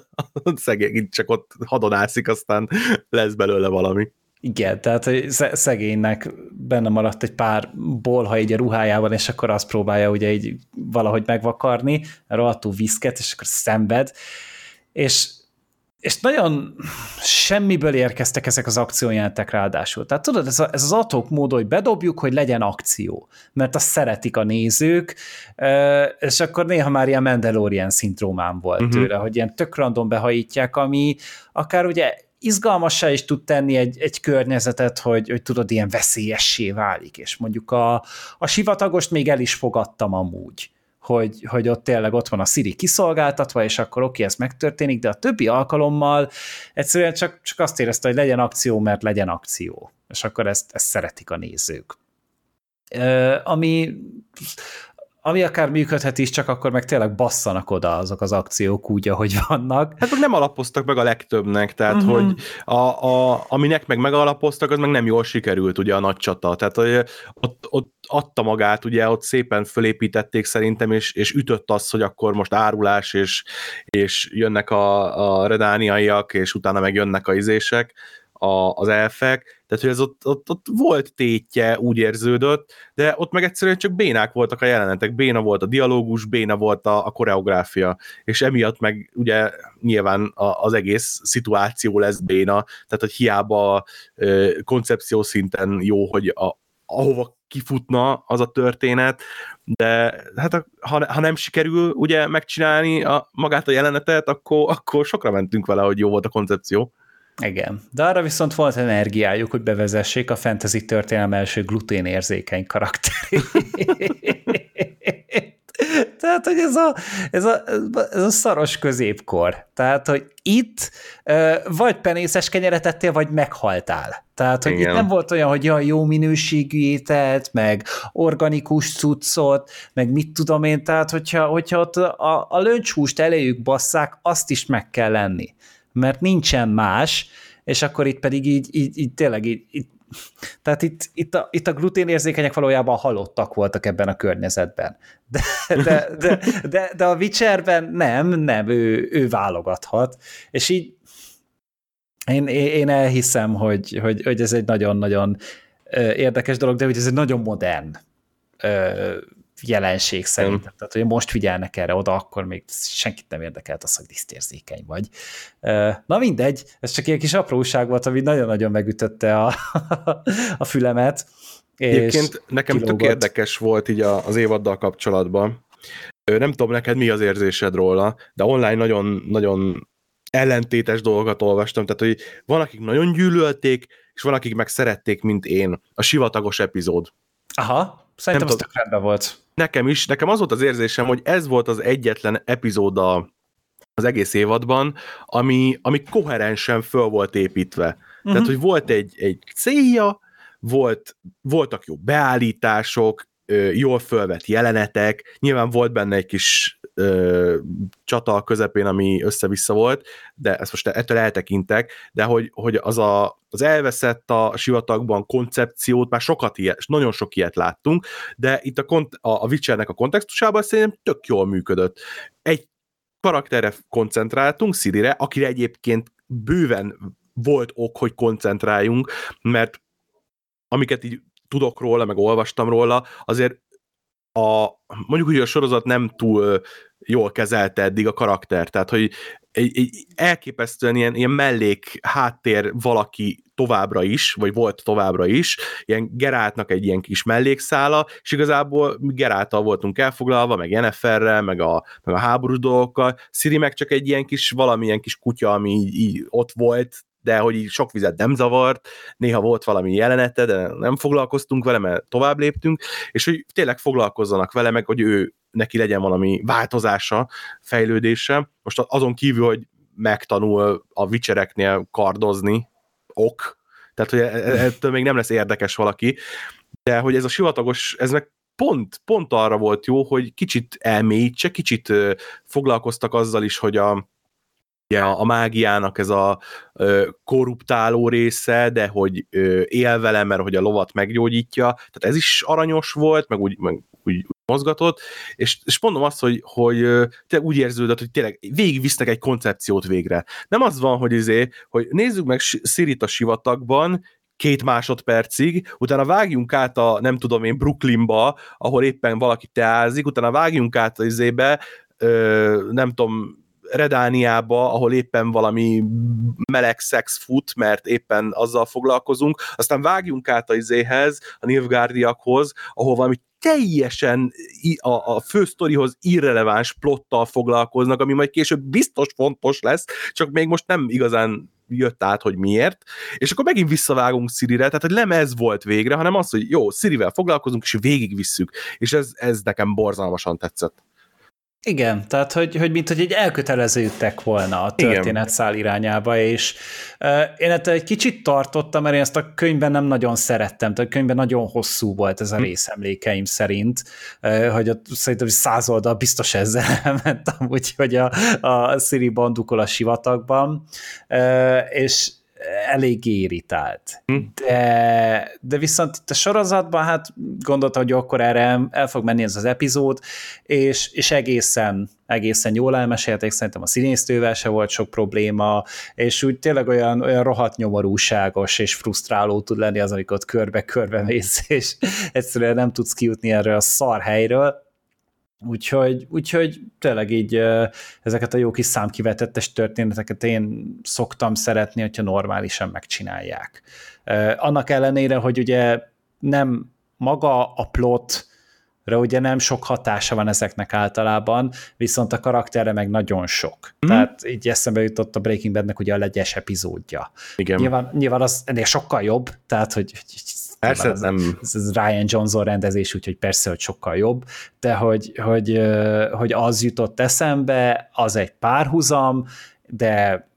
szegény csak ott hadonászik, aztán lesz belőle valami. Igen, tehát szegénynek benne maradt egy pár bolha így a ruhájában, és akkor azt próbálja ugye így valahogy megvakarni, rohadtul viszket, és akkor szenved, és, és nagyon semmiből érkeztek ezek az akciójelentek ráadásul. Tehát tudod, ez, a, ez az atok mód, hogy bedobjuk, hogy legyen akció, mert azt szeretik a nézők, és akkor néha már ilyen Mandalorian szindrómám volt uh-huh. tőle, hogy ilyen tök random behajítják, ami akár ugye izgalmassá is tud tenni egy, egy környezetet, hogy, hogy tudod, ilyen veszélyessé válik, és mondjuk a, a sivatagost még el is fogadtam amúgy hogy, hogy ott tényleg ott van a Siri kiszolgáltatva, és akkor oké, ez megtörténik, de a többi alkalommal egyszerűen csak, csak azt érezte, hogy legyen akció, mert legyen akció. És akkor ezt, ezt szeretik a nézők. Ami ami akár működhet is, csak akkor meg tényleg basszanak oda azok az akciók úgy, ahogy vannak. Hát meg nem alapoztak meg a legtöbbnek, tehát uh-huh. hogy a, a, aminek meg megalapoztak, az meg nem jól sikerült ugye a nagy csata, tehát hogy ott, ott adta magát, ugye ott szépen fölépítették szerintem, és, és ütött az, hogy akkor most árulás, és, és jönnek a, a redániaiak, és utána meg jönnek a izések, a, az elfek, tehát hogy ez ott, ott, ott volt tétje, úgy érződött, de ott meg egyszerűen csak bénák voltak a jelenetek, béna volt a dialógus, béna volt a, a koreográfia, és emiatt meg ugye nyilván a, az egész szituáció lesz béna, tehát hogy hiába ö, koncepció szinten jó, hogy a, ahova kifutna az a történet, de hát a, ha, ha nem sikerül ugye megcsinálni a, magát a jelenetet, akkor, akkor sokra mentünk vele, hogy jó volt a koncepció. Igen, de arra viszont volt energiájuk, hogy bevezessék a fantasy történelem első gluténérzékeny karakterét. Tehát, hogy ez a, ez, a, ez a szaros középkor. Tehát, hogy itt vagy penészes kenyeret ettél, vagy meghaltál. Tehát, hogy Igen. itt nem volt olyan, hogy jó minőségű ételt, meg organikus cuccot, meg mit tudom én, tehát hogyha, hogyha ott a, a löncshúst eléjük basszák, azt is meg kell lenni. Mert nincsen más, és akkor itt pedig így, így, így tényleg így, így tehát itt, itt, a, itt a gluténérzékenyek valójában halottak voltak ebben a környezetben. De, de, de, de, de a Witcherben nem, nem, ő, ő válogathat. És így én, én elhiszem, hogy, hogy, hogy ez egy nagyon-nagyon érdekes dolog, de hogy ez egy nagyon modern jelenség szerintem. Mm. Tehát, hogy most figyelnek erre oda, akkor még senkit nem érdekelt az, hogy disztérzékeny vagy. Na mindegy, ez csak egy kis apróság volt, ami nagyon-nagyon megütötte a, a fülemet. Egyébként nekem kilógott. tök érdekes volt így az évaddal kapcsolatban. Nem tudom neked mi az érzésed róla, de online nagyon, nagyon ellentétes dolgokat olvastam, tehát hogy van, akik nagyon gyűlölték, és van, akik meg szerették, mint én. A sivatagos epizód. Aha, szerintem az tök rendben volt. Nekem is, nekem az volt az érzésem, hogy ez volt az egyetlen epizód az egész évadban, ami, ami koherensen föl volt építve. Uh-huh. Tehát, hogy volt egy, egy célja, volt, voltak jó beállítások, jól fölvett jelenetek, nyilván volt benne egy kis ö, csata a közepén, ami össze-vissza volt, de ezt most ettől eltekintek, de hogy, hogy az, a, az elveszett a sivatagban koncepciót, már sokat ilyet, nagyon sok ilyet láttunk, de itt a, kont, a, a Witchernek a kontextusában szerintem tök jól működött. Egy karakterre koncentráltunk, Szirire, akire egyébként bőven volt ok, hogy koncentráljunk, mert amiket így tudok róla, meg olvastam róla, azért a, mondjuk úgy a sorozat nem túl jól kezelte eddig a karakter, tehát hogy egy, egy elképesztően ilyen, ilyen mellék háttér valaki továbbra is, vagy volt továbbra is, ilyen Geráltnak egy ilyen kis mellékszála, és igazából mi Geráltal voltunk elfoglalva, meg Jenniferrel, meg a, meg a háborús dolgokkal, Siri meg csak egy ilyen kis, valamilyen kis kutya, ami így, így ott volt, de hogy így sok vizet nem zavart, néha volt valami jelenete, de nem foglalkoztunk vele, mert tovább léptünk, és hogy tényleg foglalkozzanak vele, meg hogy ő neki legyen valami változása, fejlődése. Most azon kívül, hogy megtanul a vicsereknél kardozni, ok, tehát hogy e-, e-, ettől még nem lesz érdekes valaki, de hogy ez a sivatagos, ez meg pont, pont arra volt jó, hogy kicsit elmélyítse, kicsit foglalkoztak azzal is, hogy a, ugye a mágiának ez a ö, korruptáló része, de hogy ö, él vele, mert hogy a lovat meggyógyítja, tehát ez is aranyos volt, meg úgy, meg úgy mozgatott, és, és mondom azt, hogy, hogy tényleg úgy érződött, hogy tényleg végigvisznek egy koncepciót végre. Nem az van, hogy izé, hogy nézzük meg Szirit a sivatagban, két másodpercig, utána vágjunk át a, nem tudom én, Brooklynba, ahol éppen valaki teázik, utána vágjunk át az izébe, ö, nem tudom, Redániába, ahol éppen valami meleg szex fut, mert éppen azzal foglalkozunk, aztán vágjunk át a izéhez, a Nilfgaardiakhoz, ahol valami teljesen a, a fősztorihoz irreleváns plottal foglalkoznak, ami majd később biztos fontos lesz, csak még most nem igazán jött át, hogy miért, és akkor megint visszavágunk Sirire, tehát hogy nem ez volt végre, hanem az, hogy jó, Sirivel foglalkozunk, és végigvisszük, és ez, ez nekem borzalmasan tetszett. Igen, tehát hogy, hogy mint hogy egy elköteleződtek volna a történetszál irányába, és uh, én ettől egy kicsit tartottam, mert én ezt a könyvben nem nagyon szerettem, tehát a könyvben nagyon hosszú volt ez a hm. rész emlékeim szerint, uh, hogy ott szerintem száz oldal biztos ezzel elmentem, úgyhogy a, a Siri bandukol a sivatagban, uh, és elég irritált. Hm. De, de viszont itt a sorozatban hát gondolta, hogy akkor erre el fog menni ez az epizód, és, és egészen, egészen jól elmesélték, szerintem a színésztővel se volt sok probléma, és úgy tényleg olyan, olyan rohadt nyomorúságos és frusztráló tud lenni az, amikor körbe-körbe mész, és egyszerűen nem tudsz kijutni erről a szar helyről, Úgyhogy, úgyhogy tényleg így ezeket a jó kis számkivetettes történeteket én szoktam szeretni, hogyha normálisan megcsinálják. Annak ellenére, hogy ugye nem maga a plot, ugye nem sok hatása van ezeknek általában, viszont a karakterre meg nagyon sok. Mm. Tehát így eszembe jutott a Breaking Badnek ugye a legyes epizódja. Igen. Nyilván, nyilván az ennél sokkal jobb, tehát hogy, hogy persze, ez, nem. Ez, ez Ryan Johnson rendezés, úgyhogy persze, hogy sokkal jobb, de hogy, hogy, hogy az jutott eszembe, az egy párhuzam, de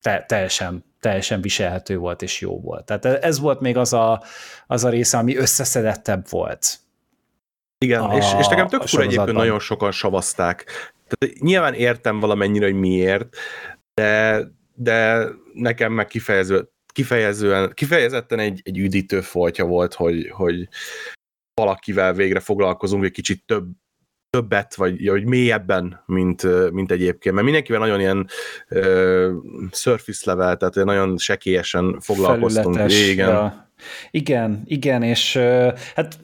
te, teljesen, teljesen viselhető volt és jó volt. Tehát ez volt még az a, az a része, ami összeszedettebb volt. Igen, a, és, és nekem tök fura egyébként nagyon sokan savazták. Tehát nyilván értem valamennyire, hogy miért, de, de nekem meg kifejező, kifejezően, kifejezetten egy, egy üdítő foltja volt, hogy, hogy valakivel végre foglalkozunk egy kicsit több, többet, vagy, vagy mélyebben, mint, mint egyébként. Mert mindenkivel nagyon ilyen uh, surface level, tehát nagyon sekélyesen foglalkoztunk. Felületes, igen. Ja. Igen, igen, és uh, hát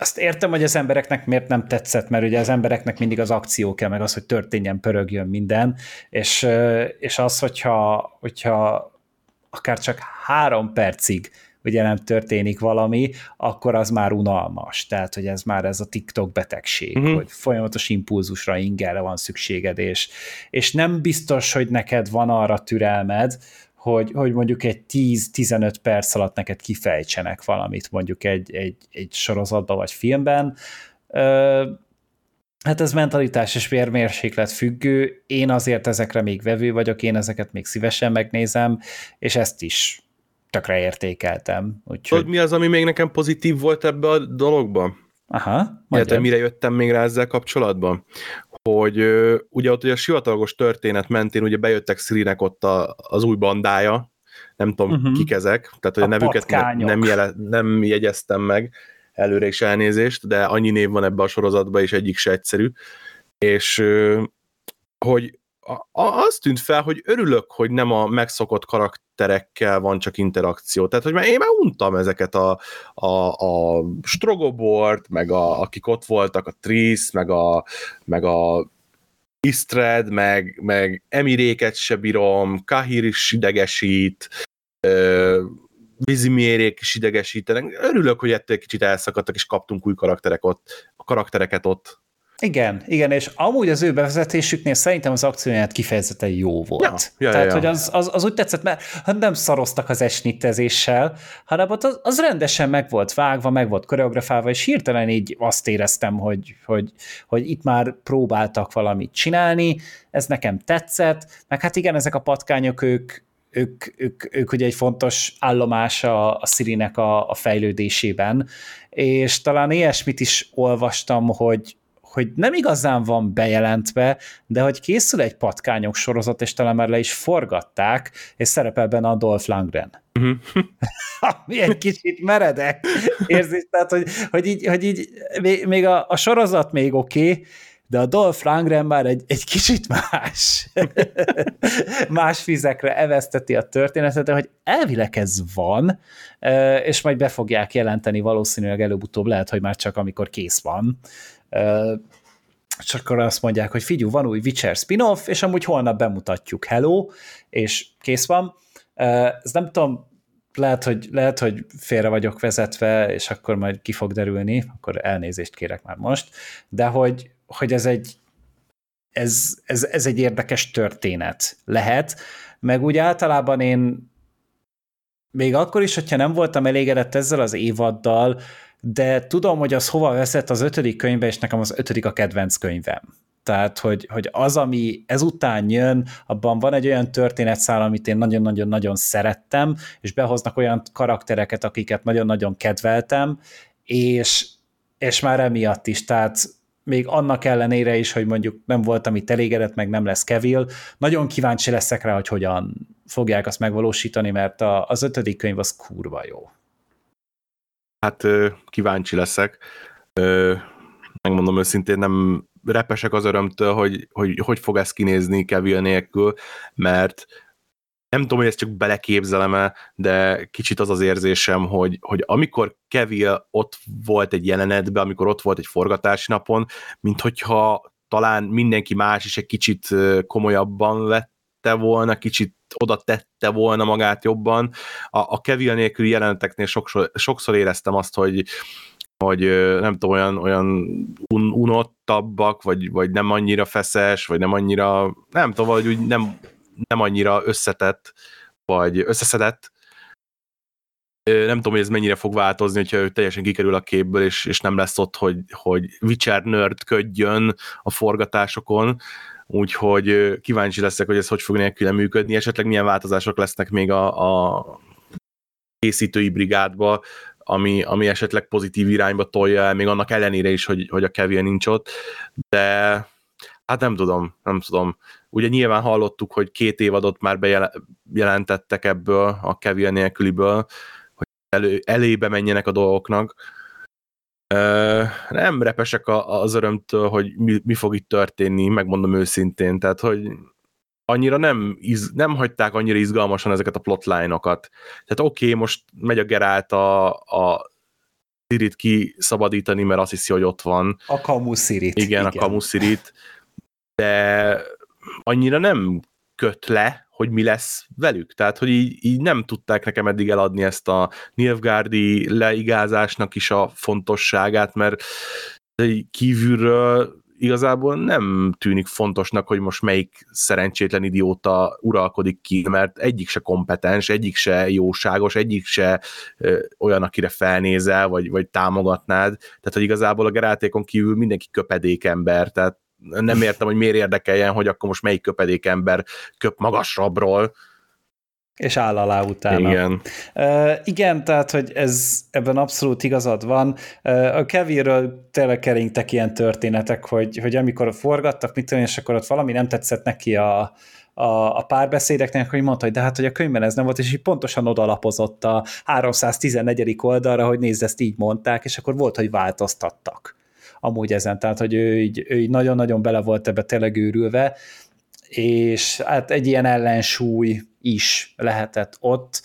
azt értem, hogy az embereknek miért nem tetszett, mert ugye az embereknek mindig az akció kell, meg az, hogy történjen, pörögjön minden, és, és az, hogyha, hogyha akár csak három percig ugye nem történik valami, akkor az már unalmas. Tehát, hogy ez már ez a TikTok betegség, uh-huh. hogy folyamatos impulzusra, ingerre van szükséged, és, és nem biztos, hogy neked van arra türelmed, hogy, hogy mondjuk egy 10-15 perc alatt neked kifejtsenek valamit mondjuk egy, egy, egy sorozatban vagy filmben. Hát ez mentalitás és vérmérséklet függő, én azért ezekre még vevő vagyok, én ezeket még szívesen megnézem, és ezt is tökre értékeltem. Úgyhogy... Tudod, mi az, ami még nekem pozitív volt ebbe a dologban? Aha, Illetve mire jöttem még rá ezzel kapcsolatban? Hogy ugye ott ugye a sivatagos történet mentén ugye bejöttek Szilinek ott a, az új bandája, nem tudom, uh-huh. kik ezek, tehát hogy a, a nevüket ne, nem, jele, nem jegyeztem meg, előre is elnézést, de annyi név van ebbe a sorozatban, és egyik se egyszerű, és hogy az tűnt fel, hogy örülök, hogy nem a megszokott karakterekkel van csak interakció. Tehát, hogy már én már untam ezeket a, a, a Strogobort, meg a, akik ott voltak, a Tris, meg a, meg a Istred, meg, meg Emiréket se bírom, Kahir is idegesít, Vizimiérék is idegesítenek. Örülök, hogy ettől kicsit elszakadtak, és kaptunk új karakterek ott, a karaktereket ott. Igen, igen, és amúgy az ő bevezetésüknél szerintem az akcióját kifejezetten jó volt. Ja, ja, Tehát, ja, hogy az, az, az úgy tetszett, mert hát nem szaroztak az esnittezéssel, hanem az, az rendesen meg volt vágva, meg volt koreografálva, és hirtelen így azt éreztem, hogy, hogy, hogy itt már próbáltak valamit csinálni, ez nekem tetszett, meg hát igen, ezek a patkányok, ők, ők, ők, ők ugye egy fontos állomás a, Szirinek a, a fejlődésében, és talán ilyesmit is olvastam, hogy, hogy nem igazán van bejelentve, de hogy készül egy patkányok sorozat, és talán már le is forgatták, és szerepel benne a Dolph Lundgren. Uh-huh. Ami egy kicsit meredek érzés, tehát hogy, hogy így, hogy így még a, a sorozat még oké, okay, de a Dolph Lundgren már egy, egy kicsit más, más fizekre eveszteti a történetet, de hogy elvileg ez van, és majd be fogják jelenteni valószínűleg előbb-utóbb, lehet, hogy már csak amikor kész van, csak akkor azt mondják, hogy figyelj, van új Witcher spin-off, és amúgy holnap bemutatjuk, hello, és kész van. Ez nem tudom, lehet hogy, lehet, hogy félre vagyok vezetve, és akkor majd ki fog derülni, akkor elnézést kérek már most, de hogy, hogy ez egy ez, ez, ez egy érdekes történet lehet, meg úgy általában én még akkor is, hogyha nem voltam elégedett ezzel az évaddal, de tudom, hogy az hova veszett az ötödik könyvbe, és nekem az ötödik a kedvenc könyvem. Tehát, hogy, hogy az, ami ezután jön, abban van egy olyan történetszál, amit én nagyon-nagyon-nagyon szerettem, és behoznak olyan karaktereket, akiket nagyon-nagyon kedveltem, és, és már emiatt is, tehát még annak ellenére is, hogy mondjuk nem voltam itt elégedett, meg nem lesz Kevil, nagyon kíváncsi leszek rá, hogy hogyan fogják azt megvalósítani, mert a, az ötödik könyv az kurva jó. Hát kíváncsi leszek. Megmondom őszintén, nem repesek az örömtől, hogy hogy, hogy fog ez kinézni Kevin nélkül, mert nem tudom, hogy ezt csak beleképzelem-e, de kicsit az az érzésem, hogy, hogy amikor Kevin ott volt egy jelenetben, amikor ott volt egy forgatási napon, mint hogyha talán mindenki más is egy kicsit komolyabban vette volna, kicsit oda tette volna magát jobban. A, a Kevin nélküli jeleneteknél sokszor, sokszor éreztem azt, hogy hogy nem tudom, olyan, olyan un, unottabbak, vagy, vagy nem annyira feszes, vagy nem annyira, nem tudom, vagy úgy nem, nem annyira összetett, vagy összeszedett, nem tudom, hogy ez mennyire fog változni, hogyha ő teljesen kikerül a képből, és, és nem lesz ott, hogy, hogy Witcher nerdködjön a forgatásokon, úgyhogy kíváncsi leszek, hogy ez hogy fog nélküle működni, esetleg milyen változások lesznek még a, a készítői brigádba, ami, ami esetleg pozitív irányba tolja el, még annak ellenére is, hogy, hogy a Kevin nincs ott, de hát nem tudom, nem tudom. Ugye nyilván hallottuk, hogy két évadot már bejelentettek ebből, a Kevin nélküliből, hogy elő, elébe menjenek a dolgoknak. Nem repesek az örömtől, hogy mi, mi fog itt történni, megmondom őszintén, tehát hogy annyira nem, iz, nem hagyták annyira izgalmasan ezeket a plotline-okat. Tehát oké, okay, most megy a Gerált a, a Sirit kiszabadítani, mert azt hiszi, hogy ott van. A Kamu Sirit. Igen, igen. a Kamu Sirit, de annyira nem köt le, hogy mi lesz velük. Tehát, hogy így, így nem tudták nekem eddig eladni ezt a Nilfgaardi leigázásnak is a fontosságát, mert kívülről igazából nem tűnik fontosnak, hogy most melyik szerencsétlen idióta uralkodik ki, mert egyik se kompetens, egyik se jóságos, egyik se ö, olyan, akire felnézel, vagy, vagy támogatnád. Tehát, hogy igazából a gerátékon kívül mindenki köpedék ember, tehát nem értem, hogy miért érdekeljen, hogy akkor most melyik köpedék ember köp magasabbról, és áll alá utána. Igen. Uh, igen, tehát, hogy ez ebben abszolút igazad van. Uh, a Kevinről tényleg keringtek ilyen történetek, hogy, hogy amikor forgattak, mit tudom, és akkor ott valami nem tetszett neki a, a, a párbeszédeknek, hogy mondta, hogy de hát, hogy a könyvben ez nem volt, és így pontosan odalapozott a 314. oldalra, hogy nézd, ezt így mondták, és akkor volt, hogy változtattak amúgy ezen, tehát, hogy ő így, ő így nagyon-nagyon bele volt ebbe tényleg őrülve, és hát egy ilyen ellensúly is lehetett ott.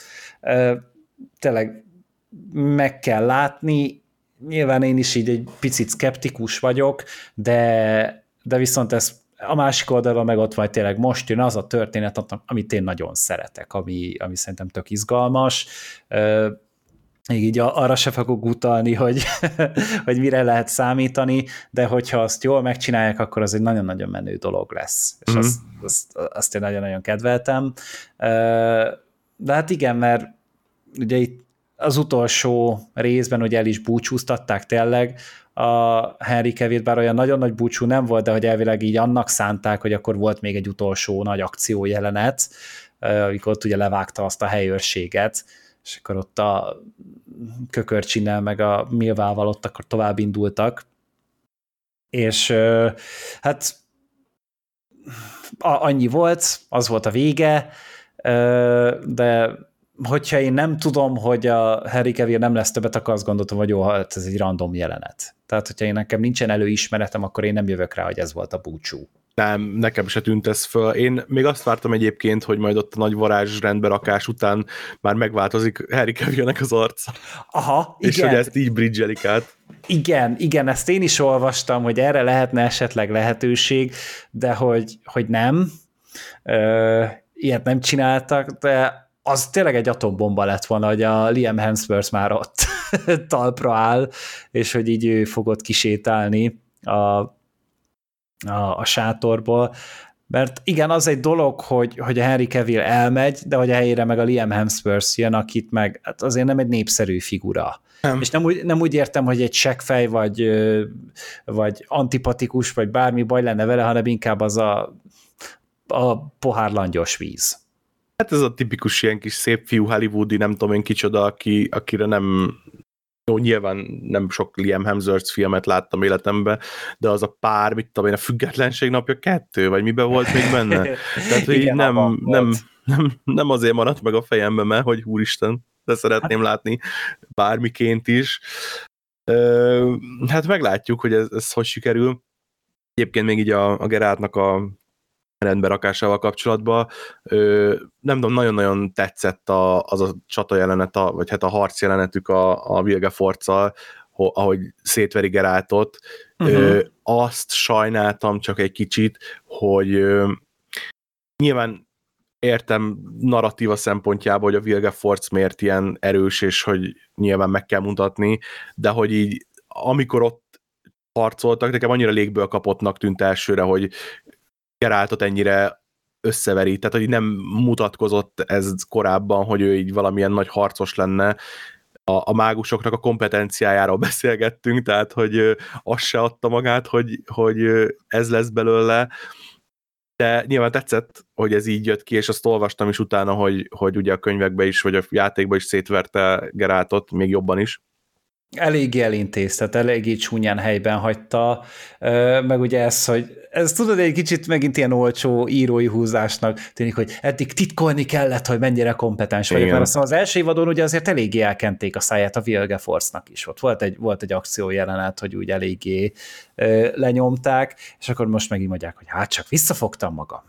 Tényleg meg kell látni, nyilván én is így egy picit skeptikus vagyok, de, de viszont ez a másik oldalon meg ott vagy tényleg most jön az a történet, amit én nagyon szeretek, ami, ami szerintem tök izgalmas. Még így arra se fogok utalni, hogy, hogy mire lehet számítani, de hogyha azt jól megcsinálják, akkor az egy nagyon-nagyon menő dolog lesz. És mm-hmm. azt, azt, azt én nagyon-nagyon kedveltem. De hát igen, mert ugye itt az utolsó részben ugye el is búcsúztatták tényleg a Henry Cavill, bár olyan nagyon nagy búcsú nem volt, de hogy elvileg így annak szánták, hogy akkor volt még egy utolsó nagy akció jelenet, amikor ott ugye levágta azt a helyőrséget, és akkor ott a kökörcsinnel meg a Milvával ott akkor tovább indultak, és hát annyi volt, az volt a vége, de hogyha én nem tudom, hogy a Harry Cavill nem lesz többet, akkor azt gondoltam, hogy jó, hát ez egy random jelenet. Tehát, hogyha én nekem nincsen előismeretem, akkor én nem jövök rá, hogy ez volt a búcsú. Nem, nekem se tűnt ez föl. Én még azt vártam egyébként, hogy majd ott a nagy varázs rakás után már megváltozik Harry Cavillnek az arca. Aha, És igen. hogy ezt így bridgelik át. Igen, igen, ezt én is olvastam, hogy erre lehetne esetleg lehetőség, de hogy, hogy nem. Ö, ilyet nem csináltak, de az tényleg egy atombomba lett volna, hogy a Liam Hemsworth már ott talpra áll, és hogy így ő fogott kisétálni a a, a sátorból, mert igen, az egy dolog, hogy, hogy a Henry Cavill elmegy, de hogy a helyére meg a Liam Hemsworth jön, akit meg hát azért nem egy népszerű figura. Nem. És nem úgy, nem úgy értem, hogy egy seggfej, vagy, vagy antipatikus, vagy bármi baj lenne vele, hanem inkább az a, a pohár langyos víz. Hát ez a tipikus ilyen kis szép fiú hollywoodi, nem tudom én kicsoda, aki, akire nem, jó, nyilván nem sok Liam Hemsworth filmet láttam életemben, de az a pár, mit tudom én, a függetlenség napja kettő, vagy miben volt még benne? Tehát, hogy Igen, nem, nem, nem, nem azért maradt meg a fejembe, mert hogy úristen, de szeretném hát... látni bármiként is. Hát meglátjuk, hogy ez, ez hogy sikerül. Egyébként még így a, a Gerardnak a rendbe rakásával kapcsolatban. Ö, nem tudom, nagyon-nagyon tetszett a, az a csata jelenet, a, vagy hát a harc jelenetük a, a Vilgeforccal, ahogy szétveri Gerátot. Uh-huh. Ö, azt sajnáltam csak egy kicsit, hogy ö, nyilván értem narratíva szempontjából, hogy a Vilgeforce miért ilyen erős, és hogy nyilván meg kell mutatni, de hogy így amikor ott harcoltak, nekem annyira légből kapottnak tűnt elsőre, hogy Geráltot ennyire összeveri, tehát hogy nem mutatkozott ez korábban, hogy ő így valamilyen nagy harcos lenne, a, a mágusoknak a kompetenciájáról beszélgettünk, tehát hogy az se adta magát, hogy, hogy ez lesz belőle, de nyilván tetszett, hogy ez így jött ki, és azt olvastam is utána, hogy, hogy ugye a könyvekbe is, vagy a játékba is szétverte Gerátot, még jobban is eléggé elintéz, tehát eléggé csúnyán helyben hagyta, meg ugye ez, hogy ez tudod, egy kicsit megint ilyen olcsó írói húzásnak tűnik, hogy eddig titkolni kellett, hogy mennyire kompetens vagyok, Igen. mert aztán az első évadon ugye azért eléggé elkenték a száját a Vilgeforce-nak is. Ott volt egy, volt egy akció jelenet, hogy úgy eléggé lenyomták, és akkor most megint mondják, hogy hát csak visszafogtam magam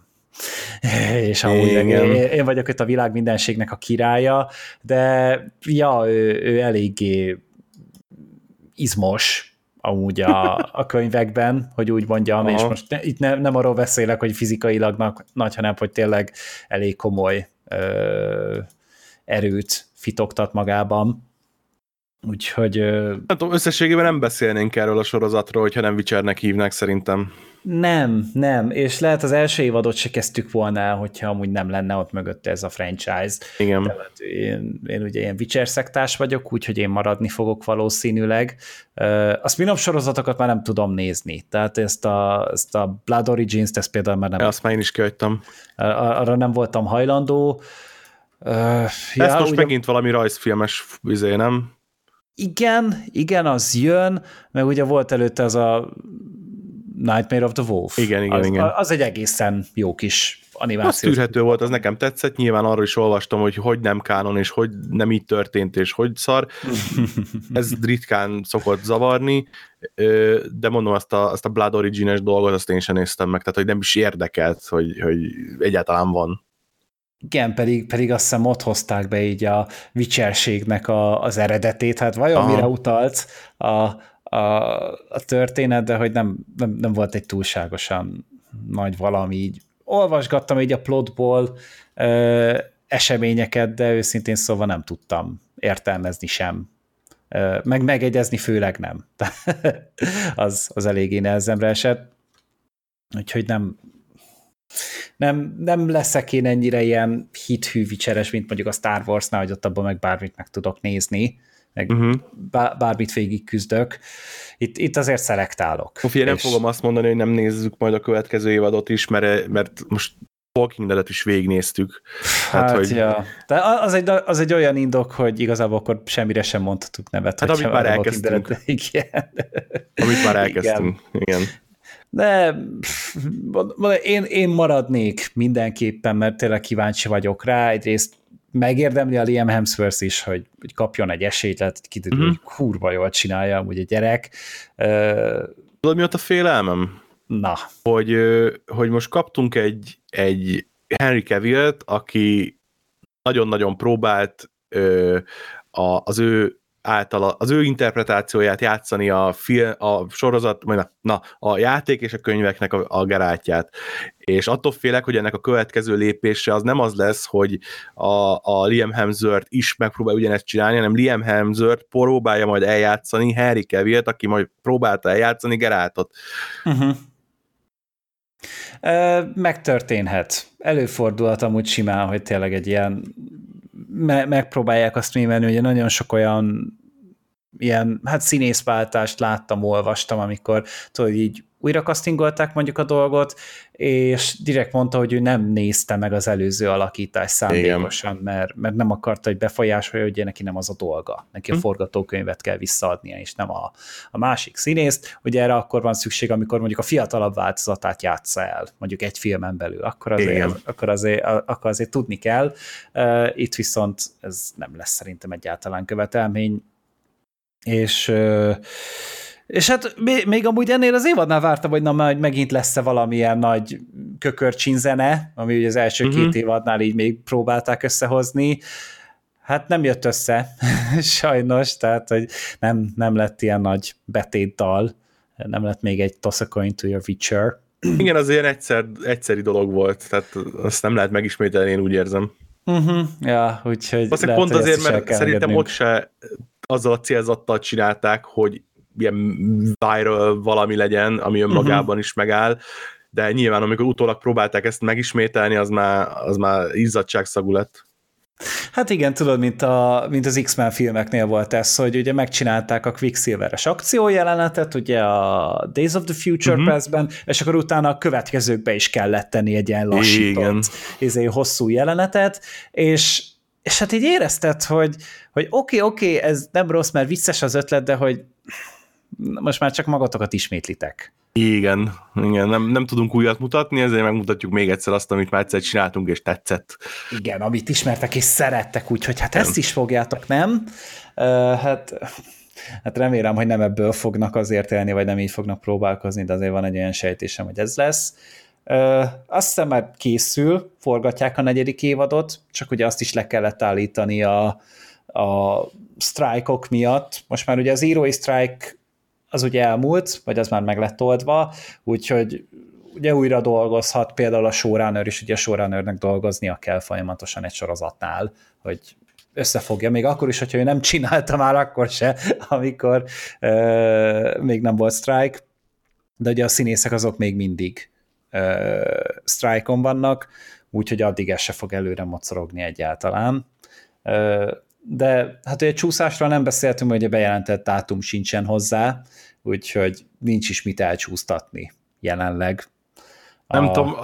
és amúgy én, én vagyok itt a világ mindenségnek a királya, de ja, ő, ő eléggé izmos amúgy a, a könyvekben, hogy úgy mondjam, Aha. és most ne, itt ne, nem arról beszélek, hogy fizikailag nagy, hanem hogy tényleg elég komoly ö, erőt fitoktat magában. Úgyhogy... Nem tudom, összességében nem beszélnénk erről a sorozatról, hogyha nem Witchernek hívnák szerintem. Nem, nem, és lehet az első évadot se kezdtük volna hogyha amúgy nem lenne ott mögötte ez a franchise. Igen. Tehát én, én ugye ilyen Witcher szektás vagyok, úgyhogy én maradni fogok valószínűleg. A spin-off sorozatokat már nem tudom nézni, tehát ezt a, ezt a Blood Origins-t, ezt például már nem... Azt már én is kihagytam. Arra nem voltam hajlandó. Uh, Ez ja, most ugye... megint valami rajzfilmes vizé, nem? Igen, igen, az jön, meg ugye volt előtte az a Nightmare of the Wolf. Igen, igen, az, igen. Az egy egészen jó kis animáció. Az tűrhető volt, az nekem tetszett. Nyilván arról is olvastam, hogy hogy nem kánon, és hogy nem így történt, és hogy szar. Ez ritkán szokott zavarni, de mondom, azt a, azt a Blood Origin-es dolgot, azt én sem néztem meg, tehát hogy nem is érdekelt, hogy, hogy egyáltalán van. Igen, pedig, pedig azt hiszem ott hozták be így a vicserségnek a, az eredetét, hát vajon Aha. mire utalt a, a, a történet, de hogy nem, nem, nem volt egy túlságosan nagy valami, így olvasgattam így a plotból ö, eseményeket, de őszintén szóval nem tudtam értelmezni sem, ö, meg megegyezni főleg nem. az, az eléggé nehezemre esett. Úgyhogy nem, nem, nem leszek én ennyire ilyen hithű vicseres, mint mondjuk a Star Wars-nál, hogy ott abban meg bármit meg tudok nézni meg uh-huh. bármit végig küzdök. Itt, itt azért szelektálok. Figyelj, nem fogom azt mondani, hogy nem nézzük majd a következő évadot is, mert, mert most Walking Dead-et is végignéztük. Hát, hát hogy... ja. De az egy, az egy olyan indok, hogy igazából akkor semmire sem mondhatunk nevet. Hát amit már elkezdtünk. Igen. Amit már elkezdtünk, igen. igen. De én, én maradnék mindenképpen, mert tényleg kíváncsi vagyok rá. Egyrészt megérdemli a Liam Hemsworth is, hogy, hogy kapjon egy esélyt, tehát kiderül, uh-huh. hogy kurva jól csinálja amúgy a gyerek. Tudod, mi ott a félelmem? Na. Hogy, hogy most kaptunk egy, egy Henry Cavill-t, aki nagyon-nagyon próbált az ő általa az ő interpretációját játszani a, film, a sorozat, vagy na, na, a játék és a könyveknek a, a gerátját. És attól félek, hogy ennek a következő lépése az nem az lesz, hogy a, a Liam Hemsworth is megpróbál ugyanezt csinálni, hanem Liam Hemsworth próbálja majd eljátszani Harry Cavill-t, aki majd próbálta eljátszani Gerátot. Uh-huh. Megtörténhet. Előfordulhat amúgy simán, hogy tényleg egy ilyen me- megpróbálják azt mémelni, hogy nagyon sok olyan ilyen, hát színészváltást láttam, olvastam, amikor tudod, így újra castingolták mondjuk a dolgot, és direkt mondta, hogy ő nem nézte meg az előző alakítást szándékosan, mert, mert nem akarta, hogy befolyásolja, hogy neki nem az a dolga. Neki a hm. forgatókönyvet kell visszaadnia, és nem a, a másik színészt. Ugye erre akkor van szükség, amikor mondjuk a fiatalabb változatát játsza el, mondjuk egy filmen belül, akkor azért, akkor azért, akkor azért tudni kell. Itt viszont ez nem lesz szerintem egyáltalán követelmény, és és hát még amúgy ennél az évadnál vártam, hogy na majd megint lesz-e valamilyen nagy kökörcsinzene, ami ugye az első uh-huh. két évadnál így még próbálták összehozni. Hát nem jött össze, sajnos, tehát hogy nem, nem lett ilyen nagy betétdal, nem lett még egy Toss a coin to your Witcher. Igen, az ilyen egyszer, egyszeri dolog volt, tehát azt nem lehet megismételni, én úgy érzem. Uh-huh. Ja, úgyhogy lehet, pont azért, mert szerintem ott se azzal a célzattal csinálták, hogy ilyen viral valami legyen, ami önmagában uh-huh. is megáll. de nyilván amikor utólag próbálták ezt megismételni, az már, az már izzadságszagú lett. Hát igen, tudod, mint, a, mint az X-Men filmeknél volt ez, hogy ugye megcsinálták a Quicksilver-es akciójelenetet, ugye a Days of the Future uh-huh. Press-ben, és akkor utána a következőkbe is kellett tenni egy ilyen lassított, izé, hosszú jelenetet, és, és hát így érezted, hogy, hogy oké, okay, oké, okay, ez nem rossz, mert vicces az ötlet, de hogy most már csak magatokat ismétlitek. Igen, igen, nem, nem tudunk újat mutatni, ezért megmutatjuk még egyszer azt, amit már egyszer csináltunk, és tetszett. Igen, amit ismertek és szerettek, úgyhogy hát ezt is fogjátok, nem? Uh, hát, hát remélem, hogy nem ebből fognak azért élni, vagy nem így fognak próbálkozni, de azért van egy olyan sejtésem, hogy ez lesz. Uh, azt hiszem már készül, forgatják a negyedik évadot, csak ugye azt is le kellett állítani a, a sztrájkok miatt. Most már ugye az írói sztrájk az ugye elmúlt, vagy az már meg lett oldva, úgyhogy ugye újra dolgozhat például a showrunner is, ugye a showrunnernek dolgoznia kell folyamatosan egy sorozatnál, hogy összefogja, még akkor is, hogyha ő nem csinálta már akkor se, amikor euh, még nem volt strike, de ugye a színészek azok még mindig strike-on vannak, úgyhogy addig ez se fog előre mocorogni egyáltalán. Euh, de hát egy csúszásról nem beszéltünk, hogy a bejelentett dátum sincsen hozzá, úgyhogy nincs is mit elcsúsztatni jelenleg. Nem a... tudom,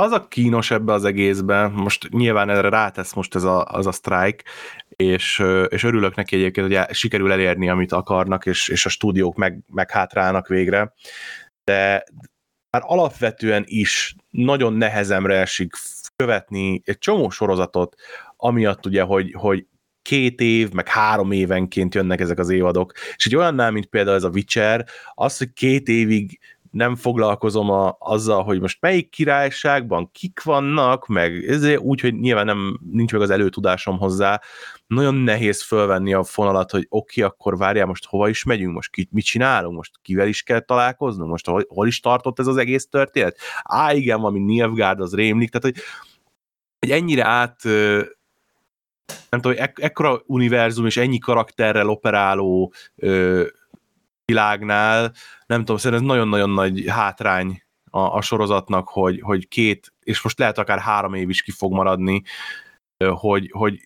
az a kínos ebbe az egészben, most nyilván erre rátesz most ez a, az a strike, és, és örülök neki egyébként, hogy sikerül elérni, amit akarnak, és, és a stúdiók meg, meghátrálnak végre, de már alapvetően is nagyon nehezemre esik követni egy csomó sorozatot, amiatt ugye, hogy, hogy két év, meg három évenként jönnek ezek az évadok. És egy olyannál, mint például ez a Witcher, az, hogy két évig nem foglalkozom a, azzal, hogy most melyik királyságban kik vannak, meg ezért úgy, hogy nyilván nem, nincs meg az előtudásom hozzá, nagyon nehéz fölvenni a fonalat, hogy oké, okay, akkor várjál, most hova is megyünk, most ki, mit csinálunk, most kivel is kell találkoznunk, most hol, hol is tartott ez az egész történet? Á, igen, valami Nilfgaard, az rémlik, tehát hogy, hogy ennyire át nem tudom, ek- ekkora univerzum és ennyi karakterrel operáló ö, világnál, nem tudom, szerintem ez nagyon-nagyon nagy hátrány a, a sorozatnak, hogy, hogy két, és most lehet akár három év is ki fog maradni, hogy, hogy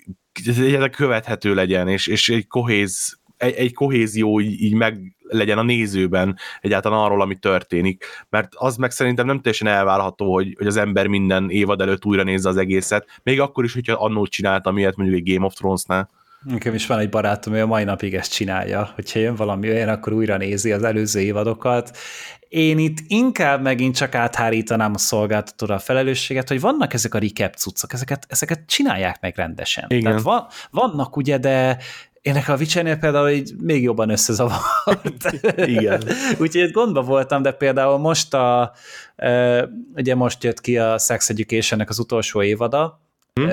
ez követhető legyen, és, és egy kohéz egy, egy kohézió így, így meg legyen a nézőben egyáltalán arról, ami történik, mert az meg szerintem nem teljesen elvárható, hogy, hogy az ember minden évad előtt újra nézze az egészet, még akkor is, hogyha annól csináltam ilyet mondjuk egy Game of Thrones-nál. Nekem is van egy barátom, hogy a mai napig ezt csinálja, hogyha jön valami olyan, akkor újra nézi az előző évadokat. Én itt inkább megint csak áthárítanám a szolgáltatóra a felelősséget, hogy vannak ezek a recap cuccok, ezeket, ezeket csinálják meg rendesen. Igen. Tehát van, vannak ugye, de én nekem a Witchernél például így még jobban összezavart. Igen. Úgyhogy gondba voltam, de például most a, ugye most jött ki a Sex education az utolsó évada, Hm?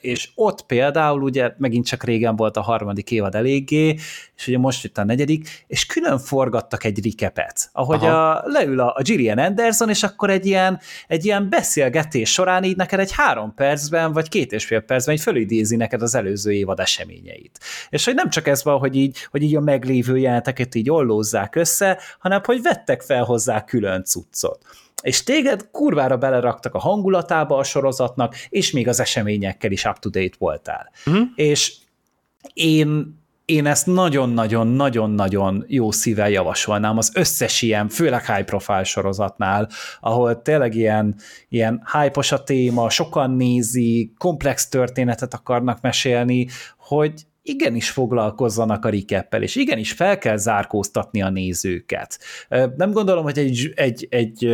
És ott például ugye megint csak régen volt a harmadik évad eléggé, és ugye most jött a negyedik, és külön forgattak egy rikepet, ahogy a, leül a, a Gillian Anderson, és akkor egy ilyen, egy ilyen beszélgetés során így neked egy három percben, vagy két és fél percben így fölidézi neked az előző évad eseményeit. És hogy nem csak ez van, hogy így, hogy így a meglévő jelenteket így ollózzák össze, hanem hogy vettek fel hozzá külön cuccot és téged kurvára beleraktak a hangulatába a sorozatnak, és még az eseményekkel is up-to-date voltál. Uh-huh. És én én ezt nagyon-nagyon-nagyon-nagyon jó szívvel javasolnám az összes ilyen, főleg high profile sorozatnál, ahol tényleg ilyen, ilyen hype a téma, sokan nézi, komplex történetet akarnak mesélni, hogy igenis foglalkozzanak a recap és igenis fel kell zárkóztatni a nézőket. Nem gondolom, hogy egy, egy, egy,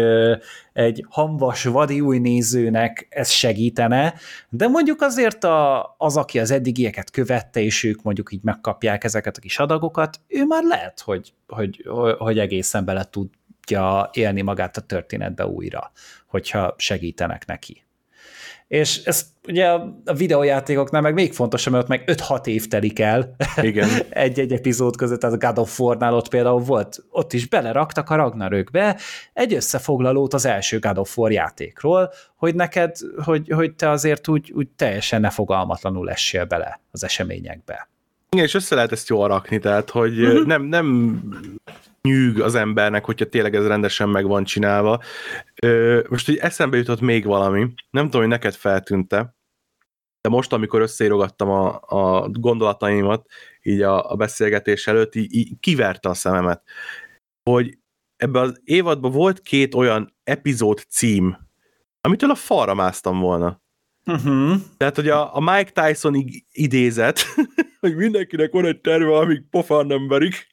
egy hamvas, vadi új nézőnek ez segítene, de mondjuk azért a, az, aki az eddigieket követte, és ők mondjuk így megkapják ezeket a kis adagokat, ő már lehet, hogy, hogy, hogy egészen bele tudja élni magát a történetbe újra, hogyha segítenek neki. És ez ugye a videójátékoknál meg még fontosabb, mert ott meg 5-6 év telik el Igen. egy-egy epizód között, tehát a God of War-nál ott például volt, ott is beleraktak a Ragnarökbe egy összefoglalót az első God of War játékról, hogy neked, hogy, hogy te azért úgy, úgy teljesen nefogalmatlanul essél bele az eseményekbe. Igen, és össze lehet ezt jól rakni, tehát hogy uh-huh. nem, nem nyűg az embernek, hogyha tényleg ez rendesen meg van csinálva. Most, hogy eszembe jutott még valami, nem tudom, hogy neked feltűnte, de most, amikor összeírogattam a, a gondolataimat, így a, a beszélgetés előtt, így, így kiverte a szememet, hogy ebben az évadban volt két olyan epizód cím, amitől a falra másztam volna. Uh-huh. Tehát, hogy a, a Mike Tyson idézet, hogy mindenkinek van egy terve, amíg pofán nem verik,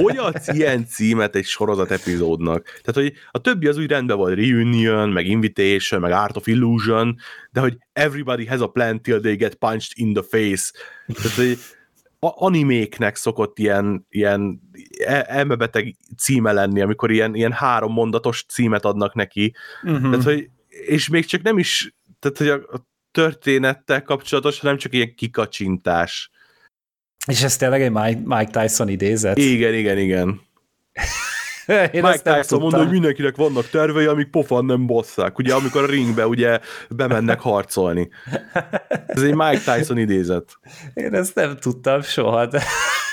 hogy, adsz ilyen címet egy sorozat epizódnak? Tehát, hogy a többi az úgy rendben volt, Reunion, meg Invitation, meg Art of Illusion, de hogy everybody has a plan till they get punched in the face. Tehát, hogy animéknek szokott ilyen, ilyen e, elmebeteg címe lenni, amikor ilyen, ilyen három mondatos címet adnak neki. Uh-huh. Tehát, hogy, és még csak nem is, tehát, hogy a, a történettel kapcsolatos, hanem csak ilyen kikacsintás. És ez tényleg egy Mike, Tyson idézet? Igen, igen, igen. Én Mike Tyson mondta, hogy mindenkinek vannak tervei, amik pofan nem bosszák. Ugye, amikor a ringbe ugye bemennek harcolni. Ez egy Mike Tyson idézet. Én ezt nem tudtam soha, de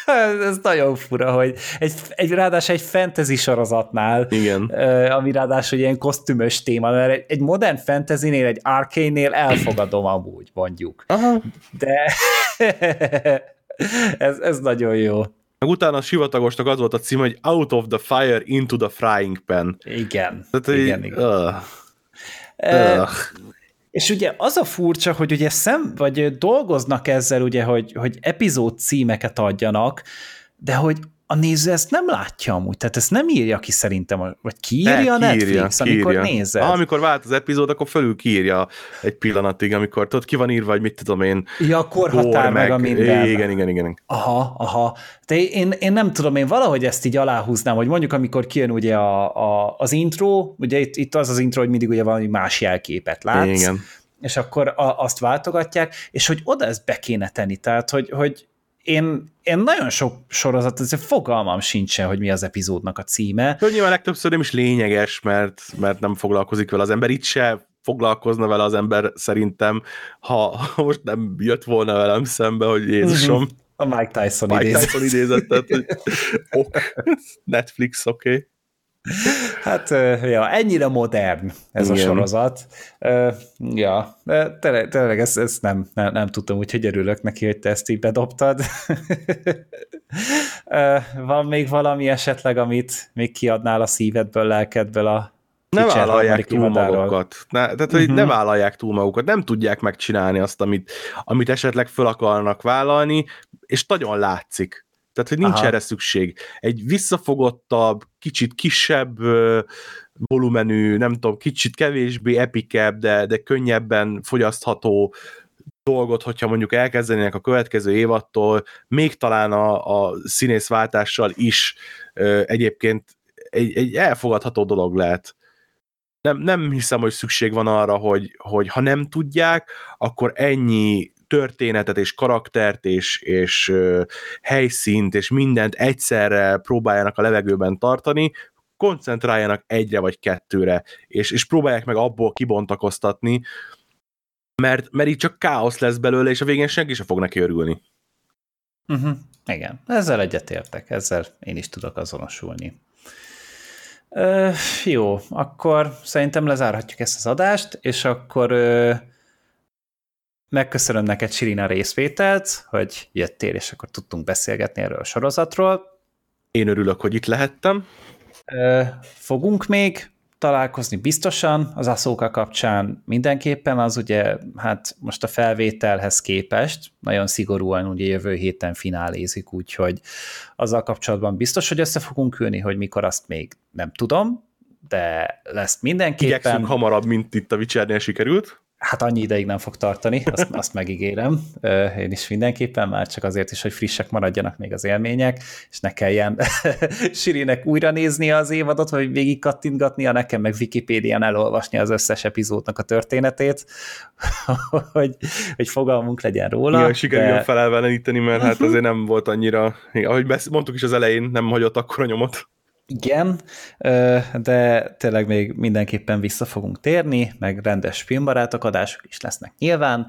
ez nagyon fura, hogy egy, egy ráadásul egy fantasy sorozatnál, Igen. ami ráadásul ilyen kosztümös téma, mert egy, egy modern fantasynél, egy arcane-nél elfogadom amúgy, mondjuk. Aha. De ez, ez nagyon jó. Utána a sivatagosnak az volt a cím, hogy Out of the Fire into the Frying Pan. Igen. Tehát, igen, így, igen. Uh, uh. És ugye az a furcsa, hogy ugye szem, vagy dolgoznak ezzel ugye, hogy, hogy epizód címeket adjanak, de hogy a néző ezt nem látja amúgy, tehát ezt nem írja ki szerintem, vagy kiírja a Netflix, kiírja. amikor nézed. Ah, amikor vált az epizód, akkor fölül kiírja egy pillanatig, amikor tudod, ki van írva, hogy mit tudom én. Ja, a korhatár meg, meg a minden. Igen, igen, igen. Aha, aha. De én, én nem tudom, én valahogy ezt így aláhúznám, hogy mondjuk amikor kijön ugye a, a, az intro, ugye itt, itt az az intro, hogy mindig ugye valami más jelképet látsz, igen. és akkor a, azt váltogatják, és hogy oda ezt be kéne tenni, tehát hogy, hogy én, én nagyon sok sorozat, ez fogalmam sincsen, hogy mi az epizódnak a címe. De nyilván legtöbbször nem is lényeges, mert, mert nem foglalkozik vele az ember, itt se foglalkozna vele az ember szerintem, ha, ha most nem jött volna velem szembe, hogy Jézusom. A Mike Tyson Mike idézet. Tyson idézet, tehát, hogy ok, Netflix, oké. Okay. Hát, ja, ennyire modern ez Igen. a sorozat. Ja, tényleg, tényleg ezt, ezt nem, nem, nem tudtam, úgyhogy örülök neki, hogy te ezt így bedobtad. Van még valami esetleg, amit még kiadnál a szívedből, lelkedből a nem vállalják túl magukat. Ne, tehát, hogy uh-huh. nem vállalják túl magukat, nem tudják megcsinálni azt, amit, amit esetleg föl akarnak vállalni, és nagyon látszik. Tehát, hogy nincs Aha. erre szükség. Egy visszafogottabb, kicsit kisebb volumenű, nem tudom, kicsit kevésbé epikebb, de, de könnyebben fogyasztható dolgot, hogyha mondjuk elkezdenének a következő évattól, még talán a, a színészváltással is ö, egyébként egy, egy elfogadható dolog lehet. Nem, nem hiszem, hogy szükség van arra, hogy, hogy ha nem tudják, akkor ennyi történetet és karaktert és, és helyszínt és mindent egyszerre próbáljanak a levegőben tartani, koncentráljanak egyre vagy kettőre, és, és próbálják meg abból kibontakoztatni, mert, mert így csak káosz lesz belőle, és a végén senki sem fog neki örülni. Uh-huh. Igen, ezzel egyetértek, ezzel én is tudok azonosulni. Ö, jó, akkor szerintem lezárhatjuk ezt az adást, és akkor ö, Megköszönöm neked, Sirina, részvételt, hogy jöttél, és akkor tudtunk beszélgetni erről a sorozatról. Én örülök, hogy itt lehettem. Fogunk még találkozni biztosan az Aszóka kapcsán mindenképpen, az ugye hát most a felvételhez képest nagyon szigorúan ugye jövő héten finálézik, úgyhogy azzal kapcsolatban biztos, hogy össze fogunk ülni, hogy mikor azt még nem tudom, de lesz mindenképpen. Igyekszünk hamarabb, mint itt a Witchernél sikerült. Hát annyi ideig nem fog tartani, azt, azt megígérem. Én is mindenképpen, már csak azért is, hogy frissek maradjanak még az élmények, és ne kelljen Sirinek újra nézni az évadot, vagy végig kattintgatnia, nekem meg Wikipédián elolvasni az összes epizódnak a történetét, hogy, hogy fogalmunk legyen róla. Igen, sikerüljön de... felelveleníteni, mert hát azért nem volt annyira, ahogy mondtuk is az elején, nem hagyott akkor a nyomot. Igen, de tényleg még mindenképpen vissza fogunk térni, meg rendes filmbarátok adások is lesznek nyilván.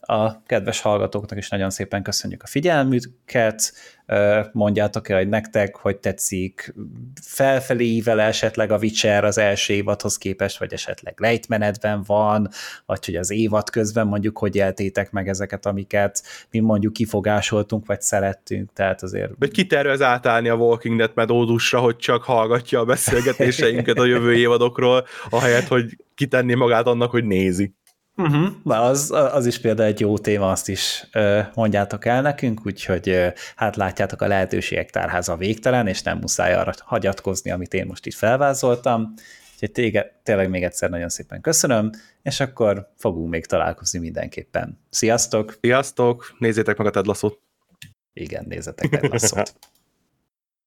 A kedves hallgatóknak is nagyon szépen köszönjük a figyelmüket, mondjátok el, hogy nektek, hogy tetszik felfelé ível esetleg a Witcher az első évadhoz képest, vagy esetleg lejtmenetben van, vagy hogy az évad közben mondjuk, hogy éltétek meg ezeket, amiket mi mondjuk kifogásoltunk, vagy szerettünk, tehát azért... Vagy kitervez átállni a Walking Dead metódusra, hogy csak hallgatja a beszélgetéseinket a jövő évadokról, ahelyett, hogy kitenni magát annak, hogy nézi. Uh-huh. Az, az is például egy jó téma, azt is mondjátok el nekünk, úgyhogy hát látjátok a lehetőségek tárháza végtelen, és nem muszáj arra hagyatkozni, amit én most itt felvázoltam. Úgyhogy téged, tényleg még egyszer nagyon szépen köszönöm, és akkor fogunk még találkozni mindenképpen. Sziasztok! Sziasztok! Nézzétek meg a Ted! Igen, nézzetek Ted.